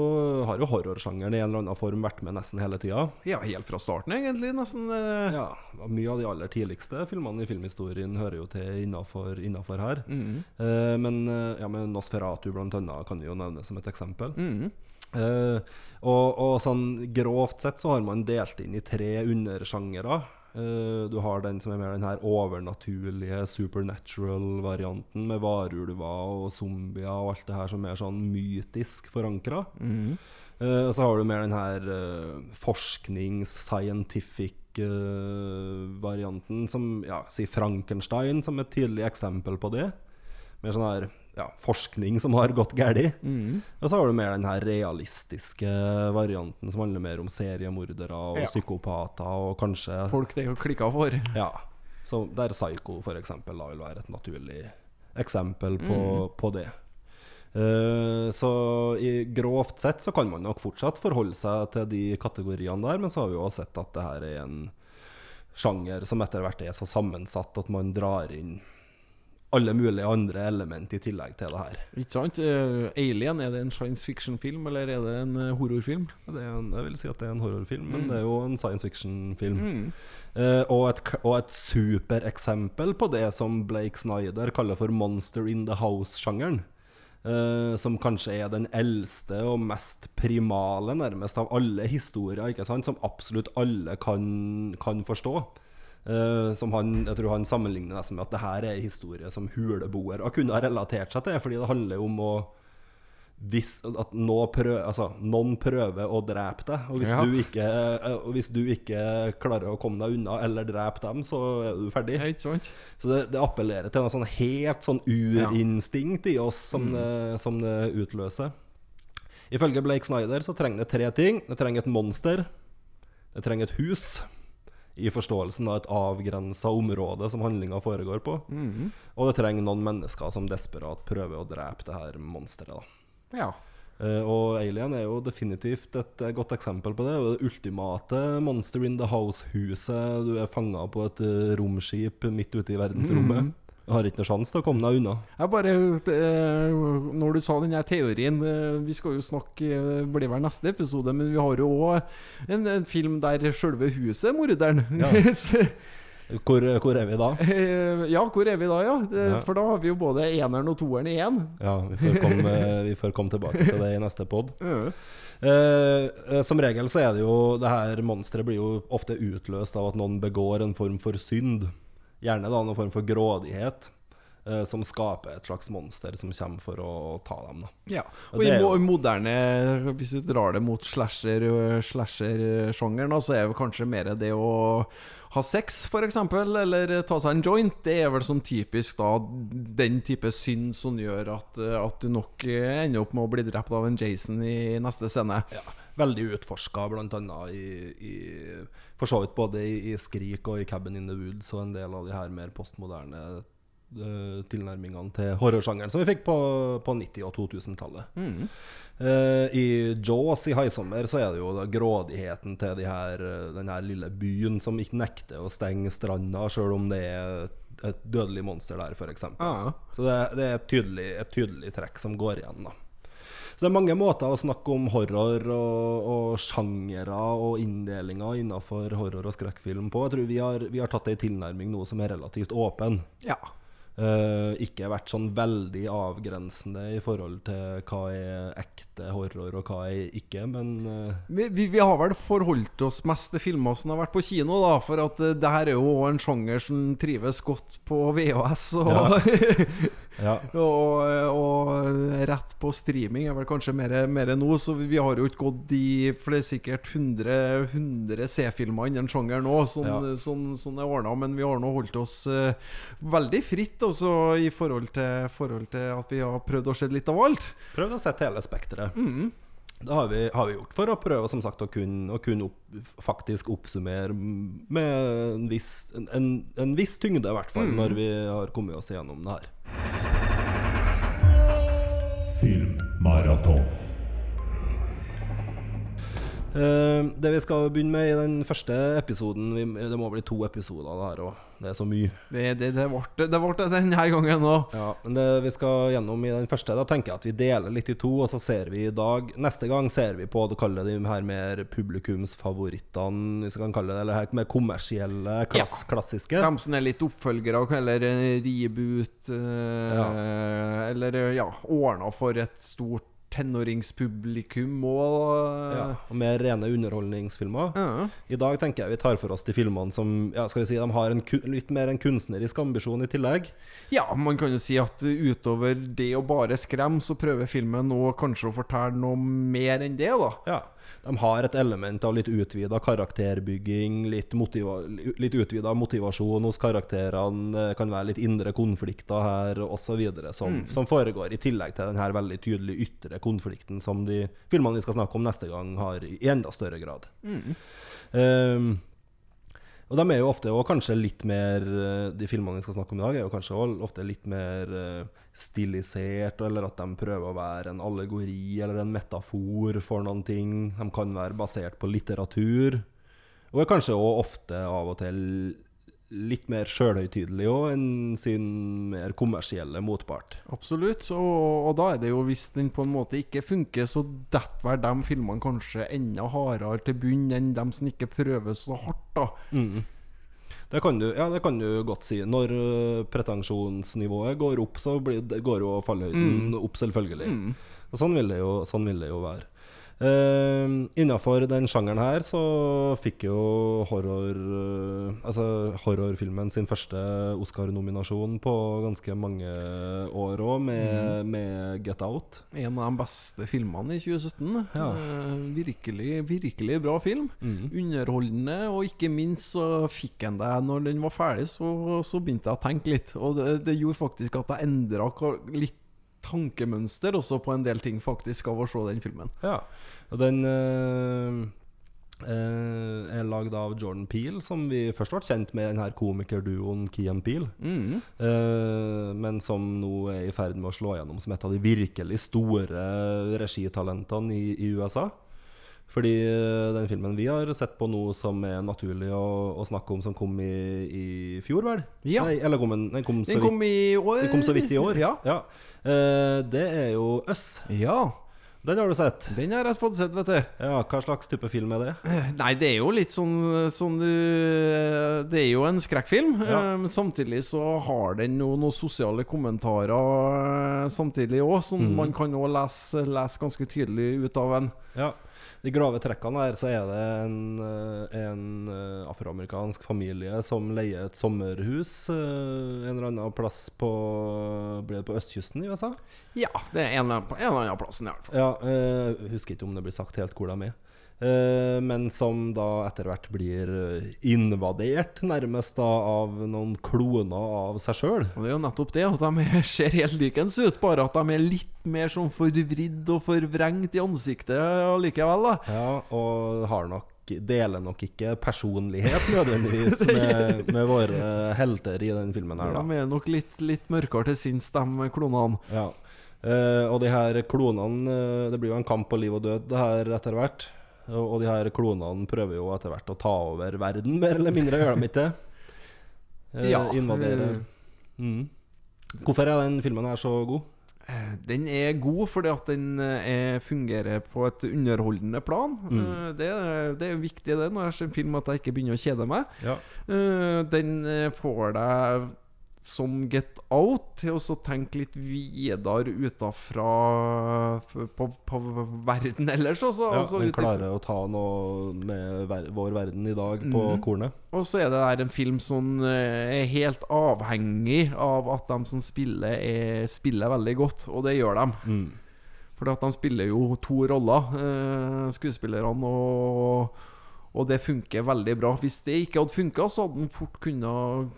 Speaker 3: har jo horrorsjangeren i en eller annen form vært med nesten hele tida.
Speaker 4: ja, helt fra starten, egentlig. Nesten. eh.
Speaker 3: Ja, mye av de aller tidligste filmene i filmhistorien hører jo til innafor, her. her.
Speaker 4: -hmm.
Speaker 3: Eh, men eh, ja, med Nosferatu blant annet kan vi jo nevne som et eksempel.
Speaker 4: Mhm.
Speaker 3: Eh, og, og sånn grovt sett så har man delt inn i tre undersjangere. Eh, du har den som er mer den her overnaturlige supernatural-varianten med varulver og zombier og alt det her som er sånn mytisk forankra.
Speaker 4: Mm.
Speaker 3: Eh, og så har du mer den her uh, forsknings-scientific-varianten, som ja, si Frankenstein som et tydelig eksempel på det. Med sånn her ja, forskning som har gått galt.
Speaker 4: Mm.
Speaker 3: Og så har du mer den her realistiske varianten som handler mer om seriemordere og
Speaker 4: Ja.
Speaker 3: psykopater og kanskje
Speaker 4: Folk det har klikka for.
Speaker 3: Ja. Så der Psycho eksempel vil være et naturlig eksempel på, på det. Uh, så i grovt sett så kan man nok fortsatt forholde seg til de kategoriene der, men så har vi jo sett at det her er en sjanger som etter hvert er så sammensatt at man drar inn alle mulige andre element i tillegg til det her.
Speaker 4: Ikke sant? Uh, Alien, er det en science fiction-film, eller er det en eh, horrorfilm?
Speaker 3: Det er en, jeg vil si at det er en horrorfilm, men det er jo en science fiction-film.
Speaker 4: Mm.
Speaker 3: Uh, og, et, og et supereksempel på det som Blake Snyder kaller for monster in the house-sjangeren. Uh, som kanskje er den eldste og mest primale nærmest av alle historier, ikke sant? som absolutt alle kan, kan forstå. Eh, som han, jeg tror han sammenligner nesten med at det her er en historie som huleboere kunne ha relatert seg til, fordi det handler om å hvis, at nå prøv, altså, noen prøver å drepe deg, og hvis,
Speaker 4: Ja.
Speaker 3: du ikke, eh, og hvis du ikke klarer å komme deg unna eller drepe dem, så er du ferdig.
Speaker 4: Ikke sant?
Speaker 3: Så det, det appellerer til en sånn helt sånn urinstinkt i oss som, det, som det utløser. Ifølge Blake Snyder så trenger det tre ting. Det trenger et monster. Det trenger et hus. I forståelsen av et avgrensa område som handlinga foregår på. Og det trenger noen mennesker som desperat prøver å drepe det her monsteret.
Speaker 4: Ja.
Speaker 3: Uh, og Alien er jo definitivt et eh, godt eksempel på det. Det ultimate Monster in the House-huset. Du er fanga på et eh, romskip midt ute i verdensrommet. Du har ikke noe sjanse til å komme deg unna.
Speaker 4: Jeg bare det, Når du sa den teorien eh, Vi skal jo snakke Det blir vel neste episode, men vi har jo òg en, en film der sjølve huset er morderen.
Speaker 3: Ja. Hvor, hvor er vi da?
Speaker 4: eh, ja, hvor er vi da, ja?
Speaker 3: Ja.
Speaker 4: For da har vi jo både eneren og toeren i én.
Speaker 3: Ja, vi får komme, vi får komme tilbake til det i neste pod.
Speaker 4: Ja.
Speaker 3: Eh, eh, som regel så er det jo Det her monsteret blir jo ofte utløst av at noen begår en form for synd. Gjerne da en form for grådighet. eh, som skaper et slags monster som kommer for å ta dem. da
Speaker 4: Ja.
Speaker 3: Og
Speaker 4: Og i
Speaker 3: jo-
Speaker 4: moderne Hvis du drar det mot slasher- slasher-sjangeren, slasher så er det kanskje mer det å ha sex, f.eks., eller ta seg en joint. Det er vel sånn typisk da den type synd som gjør at, at du nok ender opp med å bli drept av en Jason i neste scene.
Speaker 3: ja, veldig utforska, bl.a. I, i For så vidt både i, i 'Skrik' og i 'Cabin in the Woods' og en del av de her mer postmoderne uh, tilnærmingene til horrorsjangeren som vi fikk på, på 90- og 2000-tallet. Eh, I Jaws i 'Haisommer' så er det jo grådigheten til de her, eh, den her lille byen som ikke nekter å stenge stranda, sjøl om det er et dødelig monster der, f.eks.
Speaker 4: Ah.
Speaker 3: Så det, det er et tydelig, et tydelig trekk som går igjen. da Så det er mange måter å snakke om horror og, og sjangere og inndelinger innenfor horror- og skrekkfilm på. Jeg tror vi har, vi har tatt ei tilnærming nå som er relativt åpen.
Speaker 4: ja.
Speaker 3: Uh, ikke vært sånn veldig avgrensende i forhold til hva er ekte horror og hva er ikke, men uh...
Speaker 4: Vi, vi, vi har vel forholdt oss mest til filmer som har vært på kino, da. For at uh, det her er jo en sjanger som trives godt på VHS. Og,
Speaker 3: ja.
Speaker 4: og, og rett på streaming er vel kanskje mer, mer nå. Så vi har jo ikke gått de For det er sikkert 100, 100 C-filmer innen sjangeren nå, sånn,
Speaker 3: Ja.
Speaker 4: sånn, sånn er ordna. Men vi har nå holdt oss eh, veldig fritt også i forhold til, forhold til at vi har prøvd å se litt av alt.
Speaker 3: prøvd å sette hele spekteret. Det har vi, har vi gjort for å prøve som sagt å kunne, å kunne opp, faktisk oppsummere med en viss, en, en, en viss tyngde, i hvert fall, når vi har kommet oss gjennom det her.
Speaker 5: Filmmaraton.
Speaker 3: Uh, det vi skal begynne med i den første episoden vi, Det må bli to episoder, det her òg. Det er så mye.
Speaker 4: Det, det, det ble det ble denne gangen òg.
Speaker 3: Ja, men det vi skal gjennom i den første, da tenker jeg at vi deler litt i to, og så ser vi i dag Neste gang ser vi på å kalle de her mer publikumsfavorittene, hvis vi kan kalle det, eller her mer kommersielle, klass, klassiske.
Speaker 4: De som er litt oppfølgere, eller eh, reboot, eh, eller ja, ordna for et stort tenåringspublikum og
Speaker 3: Ja, og mer rene underholdningsfilmer.
Speaker 4: Ja.
Speaker 3: I dag tenker jeg vi tar for oss de filmene som ja, skal vi si, de har en, litt mer en kunstnerisk ambisjon i tillegg.
Speaker 4: Ja, man kan jo si at utover det å bare skremme, så prøver filmen nå kanskje å fortelle noe mer enn det, da.
Speaker 3: Ja, De har et element av litt utvida karakterbygging, litt, motiva litt utvida motivasjon hos karakterene. Det kan være litt indre konflikter her osv. Som, som foregår, i tillegg til den her veldig tydelige ytre konflikten som de filmene vi skal snakke om neste gang, har i enda større grad. Ehm, og de er jo ofte kanskje litt mer eh, De filmene vi skal snakke om i dag, er jo kanskje ofte litt mer eh, stilisert, eller at de prøver å være en allegori eller en metafor for noen ting. De kan være basert på litteratur. Og er kanskje òg ofte av og til litt mer sjølhøytidelig òg enn sin mer kommersielle motpart.
Speaker 4: Absolutt. Så, og da er det jo, hvis den på en måte ikke funker, så detter vel de filmene kanskje enda hardere til bunn enn dem som ikke prøver så hardt, da.
Speaker 3: Det kan du, ja, det kan du godt si. Når øh, pretensjonsnivået går opp, så blir, det går jo fallhøyden opp, selvfølgelig. Og sånn vil det jo, sånn vil det jo være. Uh, Innafor den sjangeren her så fikk jo horror uh, Altså horrorfilmen sin første Oscar-nominasjon på ganske mange år òg, med, med Get Out.
Speaker 4: En av de beste filmene i 2017.
Speaker 3: Ja.
Speaker 4: Uh, virkelig, virkelig bra film. Underholdende, og ikke minst så fikk en det Når den var ferdig, så, så begynte jeg å tenke litt. Og det, det gjorde faktisk at jeg endra litt tankemønster også på en del ting, faktisk, av å se den filmen.
Speaker 3: Ja, og den øh, øh, er lagd av Jordan Peel, som vi først ble kjent med denne komikerduoen Kian Peel.
Speaker 4: Mm.
Speaker 3: Øh, men som nå er i ferd med å slå gjennom som et av de virkelig store regitalentene i, i USA. Fordi eh, den filmen vi har sett på nå som er naturlig å, å snakke om, som kom i, i fjor, vel?
Speaker 4: Ja.
Speaker 3: Nei, eller kom den, den kom så
Speaker 4: Den kom
Speaker 3: vidt,
Speaker 4: i år.
Speaker 3: den kom så vidt i år.
Speaker 4: Ja.
Speaker 3: Eh, det er jo Us.
Speaker 4: ja.
Speaker 3: Den har du sett.
Speaker 4: Den har jeg fått sett, vet du.
Speaker 3: Ja, Hva slags type film er det?
Speaker 4: Nei, det er jo litt sånn, sånn du Det er jo en skrekkfilm.
Speaker 3: Ja.
Speaker 4: eh, Men samtidig så har den jo noen sosiale kommentarer eh, samtidig òg, som
Speaker 3: Mm.
Speaker 4: man kan også lese, lese ganske tydelig ut av en.
Speaker 3: Ja. De grove trekkene her, så er det en, eh, en eh, afroamerikansk familie som leier et sommerhus eh, en eller annen plass på Blir det på østkysten i USA?
Speaker 4: Ja, det er en, en eller annen plass i hvert fall.
Speaker 3: Ja, husker ikke om det blir sagt helt hvor de er. Eh, men som da etter hvert blir eh, invadert, nærmest da av noen kloner av seg sjøl.
Speaker 4: Det er jo nettopp det, at de er- ser helt likens ut, bare at de er litt mer sånn forvridd og forvrengt i ansiktet allikevel, da.
Speaker 3: Ja, og har nok deler nok ikke personlighet nødvendigvis med, med våre helter i den filmen her, da.
Speaker 4: De er nok litt, litt mørkere til sinns, de klonene.
Speaker 3: Ja. Eh, og de her klonene eh, Det blir jo en kamp på liv og død det her etter hvert. Og, og de her klonene prøver jo etter hvert å ta over verden, mer eller mindre, gjør de ikke? Eh,
Speaker 4: Ja,
Speaker 3: Invadere. Mm. Hvorfor er den filmen her så god?
Speaker 4: Eh, Den er god fordi at den eh, er, fungerer på et underholdende plan.
Speaker 3: Mm.
Speaker 4: Eh, Det, det er viktig det når jeg ser en film at jeg ikke begynner å kjede meg.
Speaker 3: Ja.
Speaker 4: Eh, Den eh, får deg som Get Out til å tenke litt videre utafra på, på verden ellers. Også,
Speaker 3: ja
Speaker 4: altså
Speaker 3: den klarer å ta noe med ver vår verden i dag på
Speaker 4: mm.
Speaker 3: kornet.
Speaker 4: Og så er det der en film som eh, er helt avhengig av at de som spiller, er, spiller veldig godt, og det gjør de.
Speaker 3: Mm.
Speaker 4: For de spiller jo to roller, eh, skuespillerne, og, og det funker veldig bra. Hvis det ikke hadde funka, så hadde den fort kunnet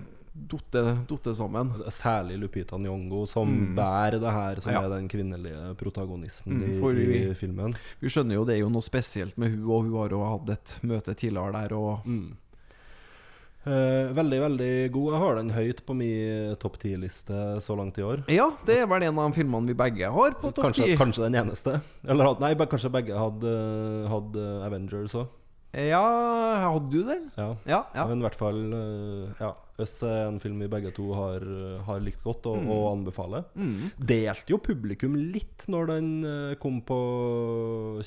Speaker 4: dotte sammen.
Speaker 3: Særlig Lupita Nyong'o, som
Speaker 4: Mm.
Speaker 3: bærer det her, som
Speaker 4: Ja.
Speaker 3: er den kvinnelige protagonisten
Speaker 4: Mm,
Speaker 3: i,
Speaker 4: vi-
Speaker 3: i filmen.
Speaker 4: Vi skjønner jo det er jo noe spesielt med hun, og hun har jo hatt et møte tidligere der, og
Speaker 3: Mm. Eh, veldig, veldig god. Jeg har den høyt på min topp ti-liste så langt i år.
Speaker 4: Ja, det er vel en av filmene vi begge har på topp
Speaker 3: Kanskje, kanskje den eneste. Eller hadde nei, kanskje begge hadde, hadde Avengers òg.
Speaker 4: Ja, hadde du det?
Speaker 3: Ja.
Speaker 4: Ja. ja.
Speaker 3: Men i hvert fall eh, Ja, Us er en film vi begge to har, har likt godt og, og anbefaler. Delte jo publikum litt når den eh, kom på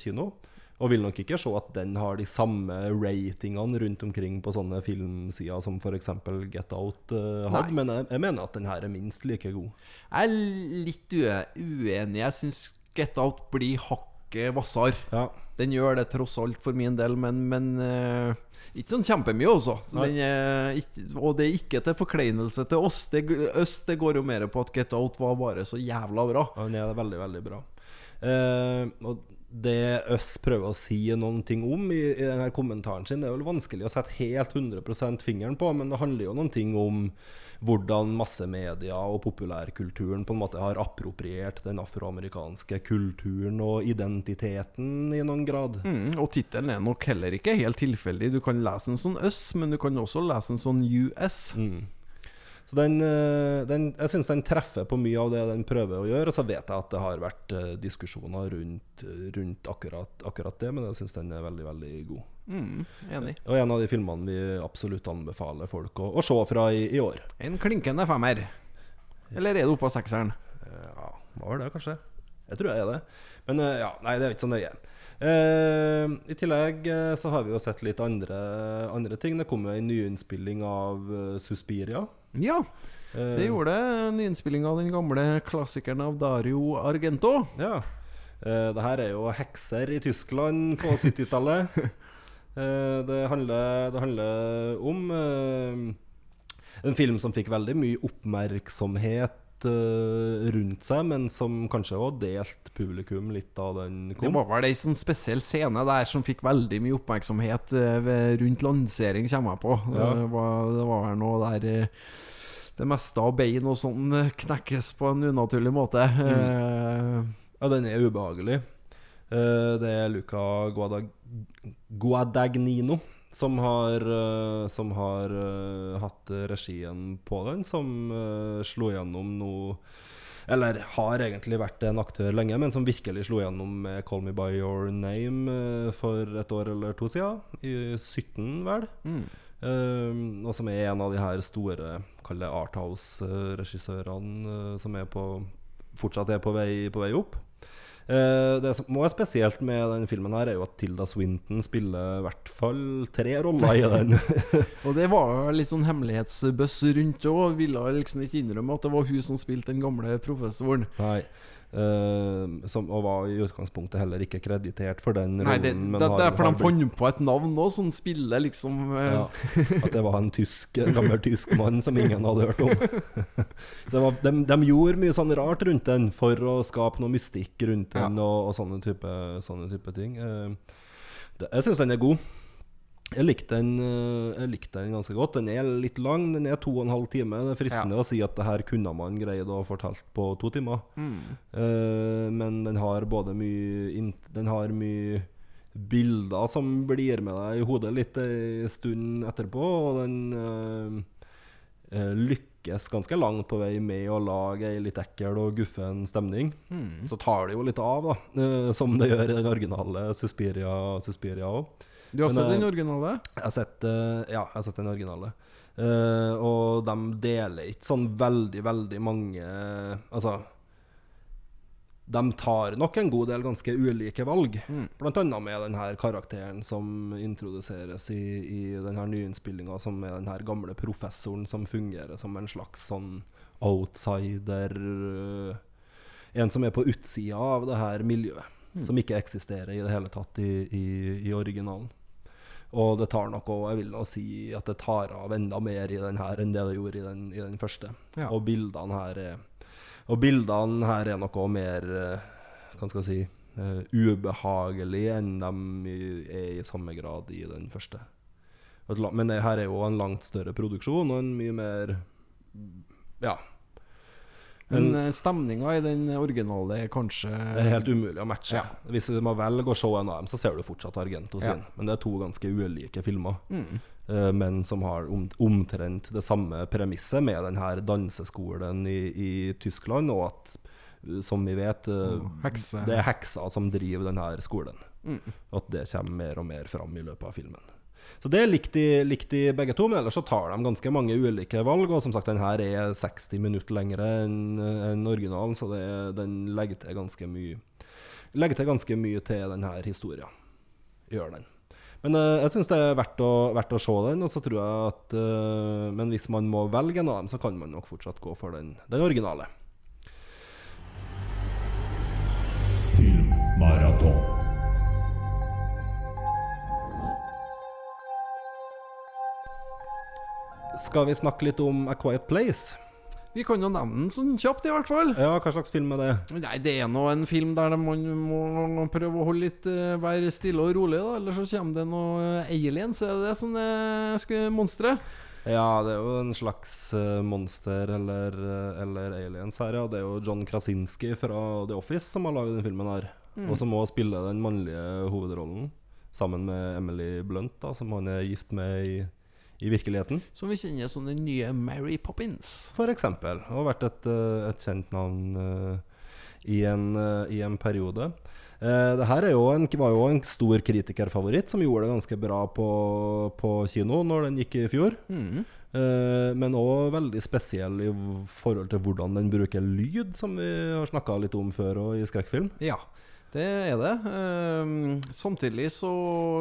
Speaker 3: kino. Og vil nok ikke se at den har de samme ratingene rundt omkring på sånne filmsider som f.eks. Get Out uh, hadde, men jeg, jeg mener at den her er minst like god.
Speaker 4: Jeg er litt uenig. Jeg syns Get Out blir hakket hvassere.
Speaker 3: Ja.
Speaker 4: Den gjør det tross alt for min del, men, men eh, ikke sånn kjempemye, også. Så den er ikke, og det er ikke til forkleinelse til oss. Det, øst det går jo mer på at Get Out var bare så jævla bra.
Speaker 3: Ja, den er veldig, veldig bra. Uh, og det Øss prøver å si noen ting om i, i denne kommentaren sin, det er vel vanskelig å sette helt 100% fingeren på, men det handler jo noen ting om hvordan massemedia og populærkulturen på en måte har appropriert den afroamerikanske kulturen og identiteten i noen grad.
Speaker 4: Mm, og tittelen er nok heller ikke helt tilfeldig. Du kan lese en sånn Øss, men du kan også lese en sånn US.
Speaker 3: Så den, eh, den, jeg syns den treffer på mye av det den prøver å gjøre. Og så vet jeg at det har vært eh, diskusjoner rundt, rundt akkurat, akkurat det, men jeg syns den er veldig, veldig god.
Speaker 4: Mm, enig.
Speaker 3: Og en av de filmene vi absolutt anbefaler folk å, å se fra i, i år.
Speaker 4: En klinkende femmer. Eller er det oppå sekseren?
Speaker 3: Ja, hva var det, kanskje? Jeg tror jeg er det. Men eh, ja, nei, det er ikke så nøye. Eh, I tillegg eh, så har vi jo sett litt andre, andre ting. Det kom jo en nyinnspilling av eh, Suspiria.
Speaker 4: Ja,
Speaker 3: Eh,
Speaker 4: det gjorde det. En innspilling av den gamle klassikeren av Dario Argento.
Speaker 3: Ja. Eh, det her er jo hekser i Tyskland på 70-tallet. Eh, det, handler, det handler om eh, en film som fikk veldig mye oppmerksomhet eh, rundt seg, men som kanskje òg delt publikum litt da den kom.
Speaker 4: Det var vel ei sånn spesiell scene der som fikk veldig mye oppmerksomhet uh, rundt lansering, kommer jeg på.
Speaker 3: Ja.
Speaker 4: Det, var, det var noe der uh, det meste av bein og sånn knekkes på en unaturlig måte. Eh,
Speaker 3: Ja, den er ubehagelig. Eh, det er Luca Guadag Guadagnino som har, eh, som har eh, hatt regien på den, som eh, slo gjennom noe Eller har egentlig vært en aktør lenge, men som virkelig slo gjennom med 'Call Me By Your Name' for et år eller to siden. I 17, vel. Eh, og som er en av de her store Kall det Arthouse-regissørene som er på, fortsatt er på vei, på vei opp. Eh, det som er spesielt med den filmen, her er jo at Tilda Swinton spiller i hvert fall tre roller i den.
Speaker 4: og det var litt sånn hemmelighetsbøss rundt òg. Ville liksom ikke innrømme at det var hun som spilte den gamle professoren.
Speaker 3: Nei. Eh, som, og var i utgangspunktet heller ikke kreditert for den rollen.
Speaker 4: Nei, det,
Speaker 3: men
Speaker 4: det,
Speaker 3: har-
Speaker 4: det er for de fant på et navn nå som spiller liksom uh.
Speaker 3: Ja, at det var en tysk, gammel tysk mann som ingen hadde hørt om. Så det var, de, de gjorde mye sånn rart rundt den for å skape noe mystikk rundt den og, og sånne, type, sånne type ting. Uh, det, jeg syns den er god. Jeg likte den, eh, jeg likte den ganske godt. Den er litt lang, den er to og en halv time. Det er fristende å si at det her kunne man greid å fortalt på to timer. Eh, men den har både mye Den har mye bilder som blir med deg i hodet litt en stund etterpå, og den eh, lykkes ganske langt på vei med å lage ei litt ekkel og guffen stemning. Så tar det jo litt av, da, uh, som det gjør i den originale Suspiria Suspiria òg.
Speaker 4: Du har
Speaker 3: Men,
Speaker 4: sett den
Speaker 3: eh,
Speaker 4: originale?
Speaker 3: Jeg har sett, eh, ja, jeg har sett den originale. Uh, og de deler ikke sånn veldig, veldig mange Altså De tar nok en god del ganske ulike valg. Blant annet med den her karakteren som introduseres i, i den her nyinnspillinga, som er den her gamle professoren som fungerer som en slags sånn outsider En som er på utsida av det her miljøet. Som ikke eksisterer i det hele tatt i, i, i originalen. Og det tar nok òg jeg vil nå si at det tar av enda mer i den her enn det det gjorde i den, i den første.
Speaker 4: Ja.
Speaker 3: Og bildene her er Og bildene her er noe mer eh, Hva skal jeg si uh, ubehagelig enn de er i samme grad i den første. Men det her er jo en langt større produksjon og en mye mer Ja.
Speaker 4: Men eh, stemninga i den originale er kanskje
Speaker 3: Det er helt umulig å matche.
Speaker 4: Ja.
Speaker 3: Hvis du må velge å se en av dem, så ser du fortsatt Argento
Speaker 4: Ja.
Speaker 3: sin. Men det er to ganske ulike filmer.
Speaker 4: Mm.
Speaker 3: eh, men som har om, omtrent det samme premisset med denne danseskolen i, i Tyskland, og at, eh, som vi vet,
Speaker 4: oh,
Speaker 3: det er hekser som driver denne skolen.
Speaker 4: Mm.
Speaker 3: At det kommer mer og mer fram i løpet av filmen. Så det likte de, likte de begge to, men ellers så tar de ganske mange ulike valg. Og som sagt, den her er 60 minutter lengre enn en originalen, så det, den legger til ganske mye Legger til ganske mye til denne historien. Gjør den. Men uh, jeg syns det er verdt å, verdt å se den, og så tror jeg at uh, Men hvis man må velge en av dem, så kan man nok fortsatt gå for den, den originale. Skal vi snakke litt om A Quiet Place?
Speaker 4: Vi kan jo nevne den sånn kjapt, i hvert fall.
Speaker 3: Ja, hva slags film er det?
Speaker 4: Nei, det er nå en film der man må prøve å holde litt uh, være stille og rolig, da. Ellers så kommer det noe aliens. Er det det som er skal monstre?
Speaker 3: Ja, det er jo en slags eh, monster eller, eh, eller aliens her, ja. Det er jo John Krasinski fra The Office som har laget den filmen her. Og som òg spiller den mannlige hovedrollen sammen med Emily Blunt, da, som han er gift med i, i virkeligheten.
Speaker 4: Som vi kjenner som den nye Mary Poppins.
Speaker 3: For eksempel. Og vært et, eh, et kjent navn eh, i, en, eh, i en periode. Uh, det her er jo en, var jo en stor kritikerfavoritt, som gjorde det ganske bra på, på kino når den gikk i fjor.
Speaker 4: Mm.
Speaker 3: Uh, men òg veldig spesiell i forhold til hvordan den bruker lyd, som vi har snakka litt om før og i skrekkfilm.
Speaker 4: Ja, det er det. Ehm, samtidig så,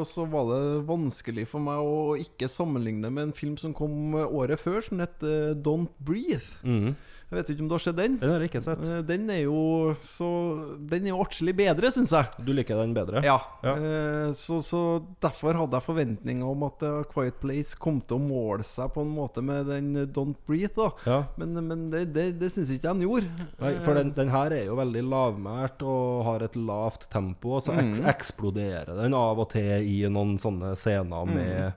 Speaker 4: så var det vanskelig for meg å ikke sammenligne med en film som kom året før, som het eh, Don't Breathe.
Speaker 3: Mhm.
Speaker 4: Jeg vet ikke om du har sett den?
Speaker 3: Den har jeg ikke sett.
Speaker 4: Eh, Den er jo så Den er jo artig bedre, syns jeg.
Speaker 3: Du liker den bedre?
Speaker 4: Ja.
Speaker 3: Ja.
Speaker 4: eh, Så, så derfor hadde jeg forventninger om at A Quiet Place kom til å måle seg på en måte med den eh, Don't Breathe. da
Speaker 3: Ja.
Speaker 4: Men, men det, det, det syns ikke den gjorde.
Speaker 3: Nei, for den, den her er jo veldig lavmælt og har et lavt tempo, og så eks eksploderer den av og til i noen sånne scener med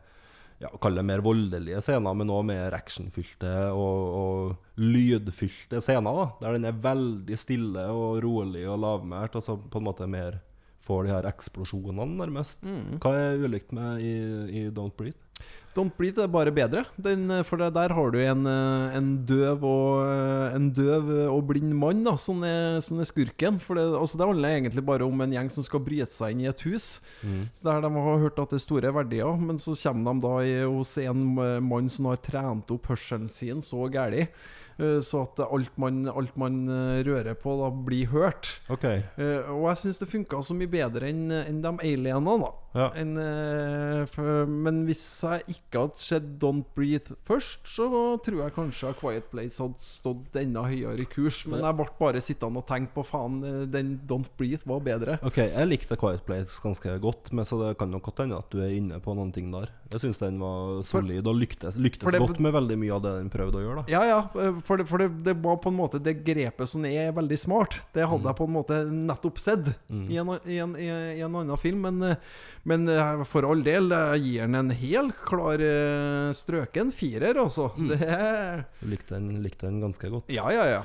Speaker 3: ja, Kall det mer voldelige scener, men òg mer actionfylte og, og lydfylte scener. da Der den er veldig stille og rolig og lavmælt, og så på en måte mer får de her eksplosjonene, nærmest. Hva er ulikt med i, i Don't Breathe?
Speaker 4: Don't Breathe er bare bedre. Den, for der har du en, eh, en døv og eh, En døv og blind mann da som er, som er skurken. For det, altså det handler egentlig bare om en gjeng som skal bryte seg inn i et hus. Så Der de har hørt at det er store verdier, men så kommer de da i, hos en eh, mann som har trent opp hørselen sin så gæli. Eh, Så at alt man, alt man eh, rører på, da blir hørt.
Speaker 3: OK.
Speaker 4: Eh, og jeg syns det funka så mye bedre enn enn de alienene, da.
Speaker 3: Ja.
Speaker 4: En, eh, for, men hvis jeg ikke hadde sett Don't Breathe først, så tror jeg kanskje A Quiet Place hadde stått enda høyere i kurs. Men jeg ble bare sittende og tenke på faen, eh, den Don't Breathe var bedre.
Speaker 3: Ok, Jeg likte Quiet Place ganske godt, men så det kan nok godt hende at du er inne på noen ting der. Jeg syns den var solid og lyktes, lyktes
Speaker 4: det-
Speaker 3: godt med veldig mye av det den prøvde å gjøre. da
Speaker 4: Ja, ja, for, det, for det, det var på en måte det grepet som er veldig smart. Det hadde jeg på en måte nettopp sett i, en, i, en, i, i en annen film. Men, eh, men eh, for all del, jeg gir den en helt klar eh, strøken firer, altså. Det er
Speaker 3: Du likte den, likte den ganske godt.
Speaker 4: Ja, ja, ja.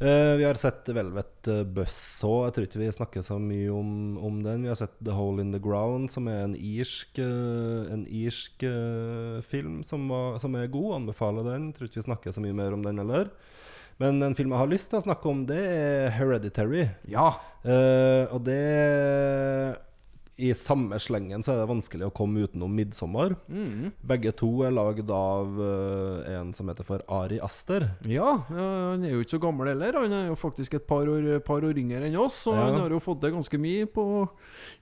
Speaker 3: Uh, vi har sett Velvet eh, òg. Jeg tror ikke vi snakker så mye om, om den. Vi har sett The Hole in the Ground, som er en irsk, eh, en irsk eh, film som, var, som er god. Anbefaler den. Jeg Tror ikke vi snakker så mye mer om den heller. Men en film jeg har lyst til å snakke om, det er Hereditary.
Speaker 4: Ja.
Speaker 3: Eh, og det I samme slengen så er det vanskelig å komme utenom 'Midtsommer'. Begge to er lagd av uh, en som heter for Ari Aster.
Speaker 4: Ja, han er jo ikke så gammel heller. Han er jo faktisk et par år, par år yngre enn oss, og
Speaker 3: Ja.
Speaker 4: han har jo fått til ganske mye på,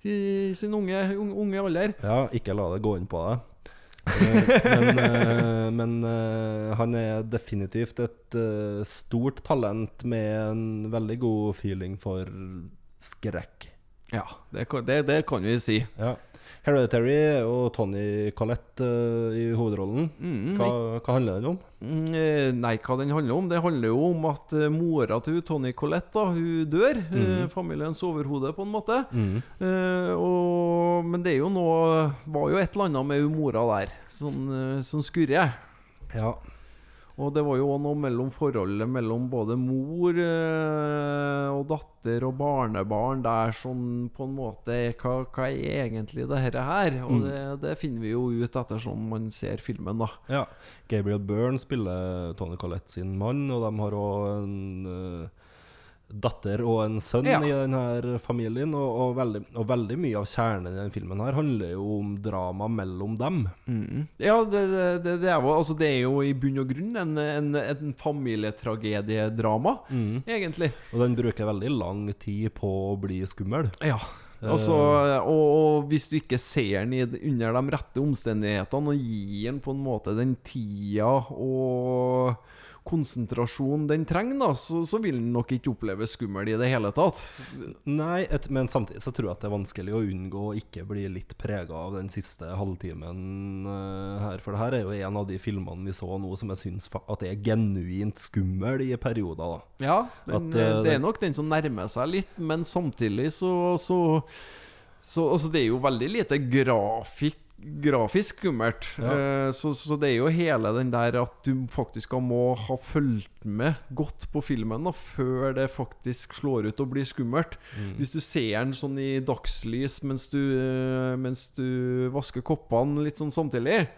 Speaker 4: i sin unge, unge, unge alder.
Speaker 3: Ja, ikke la det gå inn på deg. Men uh, men eh, han er definitivt et stort talent med en veldig god feeling for skrekk.
Speaker 4: Ja, det det, det kan vi si.
Speaker 3: Ja. Hereditary og Tony Collette uh, i hovedrollen. Hva, hva handler den om?
Speaker 4: Mm, eh, Nei, hva den handler om? Det handler jo om at uh, mora til Tony Collette da, hun dør. eh, familiens overhode, på en måte. Eh, og, men det er jo noe Var jo et eller annet med hun mora der som, eh, som skurrer.
Speaker 3: Ja.
Speaker 4: Og det var jo også noe mellom forholdet mellom både mor eh, og datter og barnebarn der sånn på en måte Hva, hva er egentlig det her? Og det, det finner vi jo ut ettersom man ser filmen, da.
Speaker 3: Ja. Gabriel Byrne spiller Tony Collette sin mann, og de har òg en eh, datter og en sønn
Speaker 4: Ja.
Speaker 3: i denne familien. Og, og, veldig, og veldig mye av kjernen i denne filmen her handler jo om drama mellom dem.
Speaker 4: Ja, det, det, det, er, jo, altså, det er jo i bunn og grunn en, en, en familietragediedrama, egentlig.
Speaker 3: Og den bruker veldig lang tid på å bli skummel.
Speaker 4: Ja. Altså, og, og hvis du ikke ser den under de rette omstendighetene, og gir den på en måte den tida og konsentrasjon den trenger, da, så, så vil den nok ikke oppleves skummel i det hele tatt.
Speaker 3: Nei, et, men samtidig så tror jeg at det er vanskelig å unngå å ikke bli litt prega av den siste halvtimen uh, her. For det her er jo en av de filmene vi så nå som jeg syns at er genuint skummel i perioder. da
Speaker 4: Ja, den,
Speaker 3: At, uh,
Speaker 4: det er nok den som nærmer seg litt, men samtidig så, så, så Altså, det er jo veldig lite grafik Grafisk skummelt.
Speaker 3: Ja.
Speaker 4: Eh, Så, så det er jo hele den der at du faktisk må ha fulgt med godt på filmen da før det faktisk slår ut og blir skummelt.
Speaker 3: Mm.
Speaker 4: Hvis du ser den sånn i dagslys mens du, eh, mens du vasker koppene litt sånn samtidig,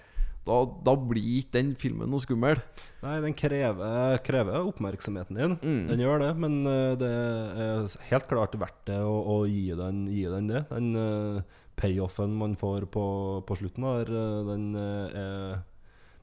Speaker 4: da, da blir ikke den filmen noe skummel.
Speaker 3: Nei, den krever, krever oppmerksomheten din.
Speaker 4: Mm.
Speaker 3: Den gjør det, men eh, det er helt klart verdt det å, å gi, den, gi den det. Den payoffen man får på, på slutten der, eh, den, eh, er,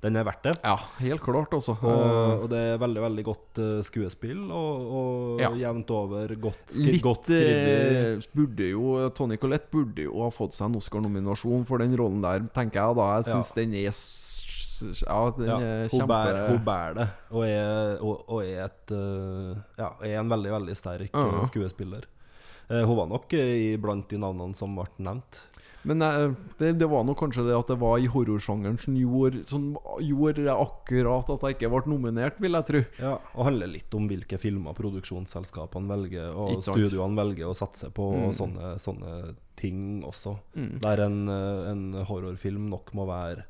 Speaker 3: den er verdt det.
Speaker 4: Ja, helt klart, også.
Speaker 3: Og, og det er veldig veldig godt eh, skuespill, og, og
Speaker 4: Ja.
Speaker 3: jevnt over godt, skri godt skrevet.
Speaker 4: burde jo Tony Collette burde jo ha fått seg en Oscar-nominasjon for den rollen der, tenker jeg da. Jeg
Speaker 3: Ja.
Speaker 4: den er Ja, den
Speaker 3: Ja,
Speaker 4: er
Speaker 3: hun,
Speaker 4: kjempe
Speaker 3: bærer, hun bærer det, og er, og, og er, et, ja, er en veldig veldig sterk uh
Speaker 4: -huh.
Speaker 3: skuespiller. Eh, hun var nok eh, blant de navnene som ble nevnt.
Speaker 4: Men eh, det, det var nok kanskje det at det var i horrorsjangeren som gjorde, som gjorde akkurat at jeg ikke ble nominert, vil jeg tro.
Speaker 3: Ja, og handler litt om hvilke filmer produksjonsselskapene velger, og studioene velger å satse på, og sånne, sånne ting også. Der en, en horrorfilm nok må være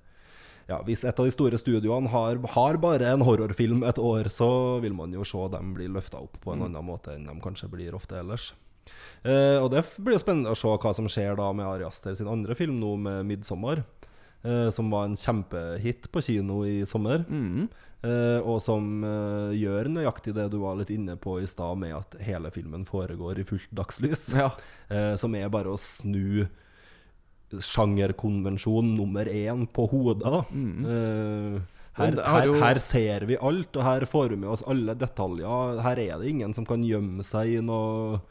Speaker 3: ja, Hvis et av de store studioene har, har bare en horrorfilm et år, så vil man jo se dem bli løfta opp på en annen måte enn de kanskje blir ofte ellers. Eh, og det blir jo spennende å se hva som skjer da med Ari Aster sin andre film nå, med 'Midtsommer'. eh, som var en kjempehit på kino i sommer. Eh, og som eh, gjør nøyaktig det du var litt inne på i stad, med at hele filmen foregår i fullt dagslys.
Speaker 4: Ja.
Speaker 3: Eh, som er bare å snu sjangerkonvensjon nummer én på hodet. da. mm. her,
Speaker 4: det
Speaker 3: her,
Speaker 4: jo-
Speaker 3: her ser vi alt, og her får vi med oss alle detaljer. Her er det ingen som kan gjemme seg i noe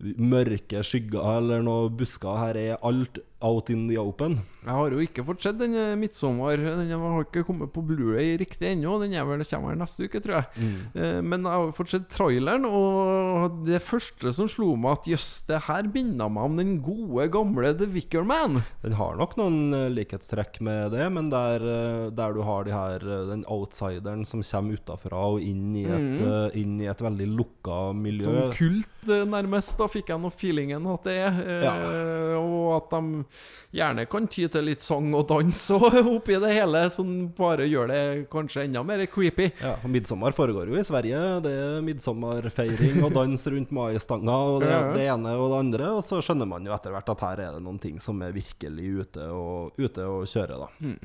Speaker 3: mørke skygger eller noen busker. Her er alt out in the open.
Speaker 4: Jeg har jo ikke fått sett den eh, 'Midtsommer'. Den har ikke kommet på Blu-ray riktig ennå. Den vel, kommer vel neste uke, tror jeg. Mm. Men jeg har fått sett traileren, og det første som slo meg, at jøss, det her minner meg om den gode, gamle The Wicker Man.
Speaker 3: Den har nok noen eh, likhetstrekk med det, men der, eh, der du har de her, eh, den outsideren som kommer utafra og inn i, et, mm. inn i et veldig lukka miljø.
Speaker 4: Som kult, eh, nærmest. Da fikk jeg nå feelingen at det er. Ja. Og at de gjerne kan ty til litt sang og dans og oppi det hele, som bare gjør det kanskje enda mer creepy.
Speaker 3: Ja, for Midtsommer foregår jo i Sverige. Det er midtsommerfeiring og dans rundt maistanga og det, det ene og det andre. Og så skjønner man jo etter hvert at her er det noen ting som er virkelig ute og, ute og kjører, da.
Speaker 4: Mm.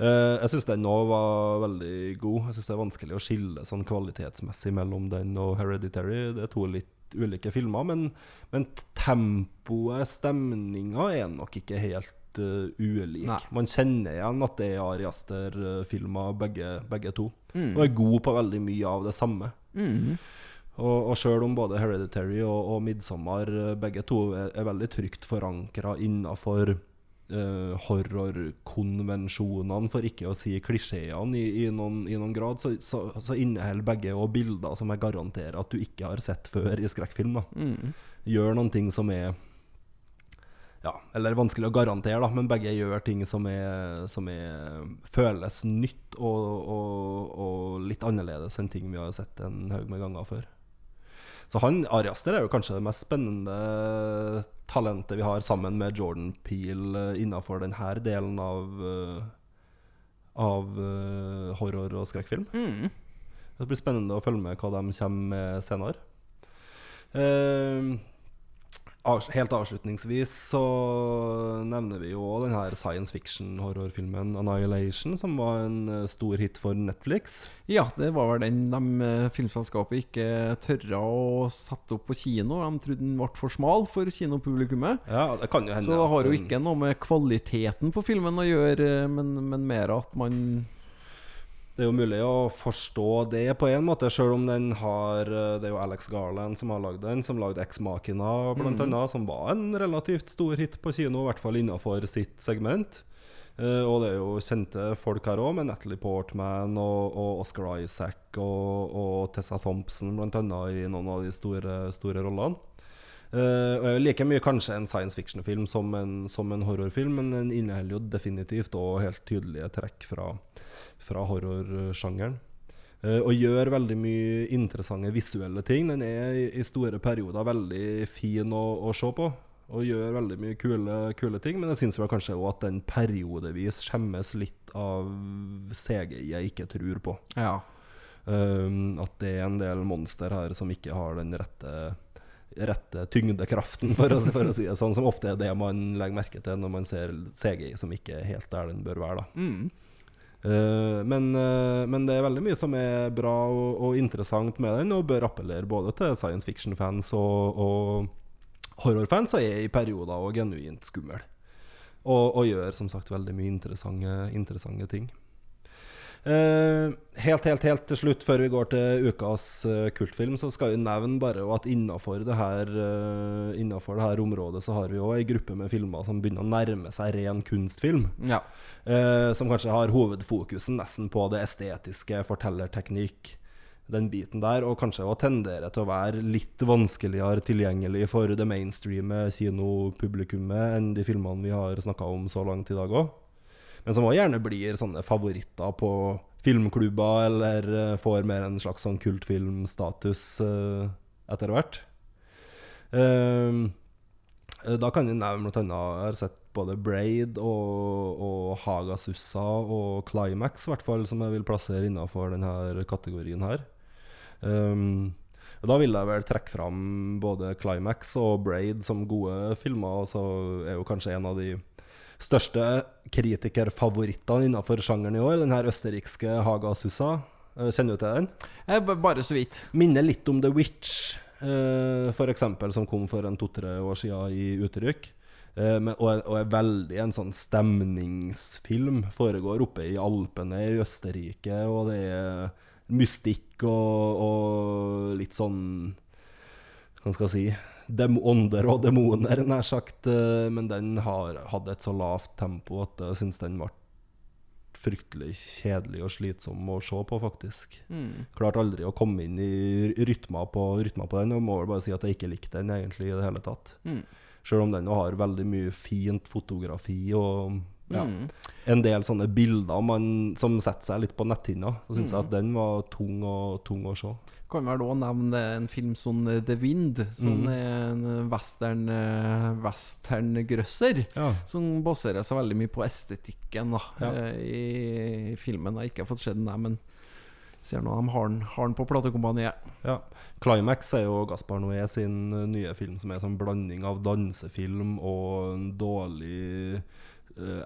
Speaker 3: Uh, jeg syns den òg var veldig god. Jeg syns det er vanskelig å skille sånn kvalitetsmessig mellom den og Hereditary. Det er to litt ulike filmer, men, men tempoet, stemninga, er nok ikke helt uh, ulik.
Speaker 4: Nei.
Speaker 3: Man kjenner igjen at det er Ari Aster-filmer, begge, begge to.
Speaker 4: Mm.
Speaker 3: Og er god på veldig mye av det samme. Og, og sjøl om både Hereditary og, og Midsommar, eh, begge to, er, er veldig trygt forankra innafor uh, horrorkonvensjonene, for ikke å si klisjeene, i, i, noen, i noen grad, så, så, så inneholder begge òg bilder som jeg garanterer at du ikke har sett før i skrekkfilm. Mm. Gjør noen ting som er ja, eller vanskelig å garantere, da, men begge gjør ting som, er, som er, føles nytt og, og, og litt annerledes enn ting vi har sett en haug med ganger før. Så han, Ari Aster er jo kanskje det mest spennende talentet vi har, sammen med Jordan Peel uh, innafor denne delen av, eh, av eh, horror- og skrekkfilm. Det blir spennende å følge med hva de kommer med senere. Eh, avs- helt avslutningsvis så nevner vi jo også den her science fiction-horrorfilmen 'Annihilation', som var en eh, stor hit for Netflix.
Speaker 4: Ja, det var vel den de eh, filmselskapet ikke tørra å sette opp på kino. De trodde den ble for smal for kinopublikummet.
Speaker 3: Ja, det kan jo hende
Speaker 4: Så det har jo ikke noe med kvaliteten på filmen å gjøre, men, men mer at man
Speaker 3: Det er jo mulig å forstå det på en måte, sjøl om den har Det er jo Alex Garland som har lagd den, som lagde Ex Machina blant annet, som var en relativt stor hit på kino, i hvert fall innafor sitt segment. Uh, og det er jo kjente folk her òg, med Natalie Portman og, og Oscar Isaac og, og Tessa Thompson annet i noen av de store, store rollene. Uh, og jeg liker mye kanskje en science fiction-film som en, som en horrorfilm, men den inneholder jo definitivt òg helt tydelige trekk fra, fra horrorsjangeren. Eh, og gjør veldig mye interessante visuelle ting. Den er i, store perioder veldig fin å, å se på. Og gjør veldig mye kule, kule ting. Men jeg syns kanskje òg at den periodevis skjemmes litt av CGI jeg ikke tror på.
Speaker 4: Ja.
Speaker 3: Um, at det er en del monster her som ikke har den rette, rette tyngdekraften, for å, for å si det sånn. Som ofte er det man legger merke til når man ser CGI som ikke er helt der den bør være. da
Speaker 4: Mm.
Speaker 3: Uh, men, uh, men det er veldig mye som er bra og, og interessant med den, og bør appellere både til science fiction-fans og, og horrorfans, og er i perioder og genuint skummel. Og, og gjør som sagt veldig mye interessante, interessante ting. Uh, helt, helt, helt til slutt, før vi går til ukas uh, kultfilm, så skal vi nevne bare at innafor det, her, uh, innenfor det her området så har vi òg ei gruppe med filmer som begynner å nærme seg ren kunstfilm.
Speaker 4: ja.
Speaker 3: Eh, som kanskje har hovedfokusen nesten på det estetiske, fortellerteknikk, den biten der, og kanskje å tendere til å være litt vanskeligere tilgjengelig for det mainstreame kinopublikummet enn de filmene vi har snakka om så langt i dag òg. Men som også gjerne blir sånne favoritter på filmklubber, eller eh, får mer en slags sånn kultfilmstatus uh, etter hvert. Uh, da kan jeg nevne annet Jeg har sett både Braid og, og Hagasussa og Climax, i hvert fall, som jeg vil plassere innafor denne kategorien her. Um, da vil jeg vel trekke fram både Climax og Braid som gode filmer. Og så er jo kanskje en av de største kritikerfavorittene innenfor sjangeren i år, den her østerrikske Haga Susa. Kjenner du til den?
Speaker 4: Eh, Bare så vidt.
Speaker 3: Minner litt om The Witch, eh, eksempel, som kom for en to-tre år siden i uttrykk. Eh, men, og, og er veldig en sånn stemningsfilm. Foregår oppe i Alpene i Østerrike, og det er mystikk og, og litt sånn Hva skal jeg si Ånder og demoner, nær sagt. eh, men den har, hadde et så lavt tempo at jeg syns den ble fryktelig kjedelig og slitsom å se på, faktisk. Klarte aldri å komme inn i rytma på, rytma på den, og må vel bare si at jeg ikke likte den egentlig i det hele tatt.
Speaker 4: Mm.
Speaker 3: Selv om den har veldig mye fint fotografi og ja,
Speaker 4: Mm.
Speaker 3: en del sånne bilder man, som setter seg litt på netthinna. Så syns
Speaker 4: Mm.
Speaker 3: jeg at den var tung, og, tung å se.
Speaker 4: Kan vel òg nevne en film som eh, The Wind, som
Speaker 3: mm.
Speaker 4: er en western eh, western-grøsser.
Speaker 3: Ja.
Speaker 4: Som baserer seg veldig mye på estetikken da,
Speaker 3: Ja.
Speaker 4: eh, i filmen. Jeg har ikke fått sett den, men ser nå de har den, har den på platekompaniet.
Speaker 3: Ja. Climax er jo Gaspar Noé sin nye film, som er en sånn blanding av dansefilm og en dårlig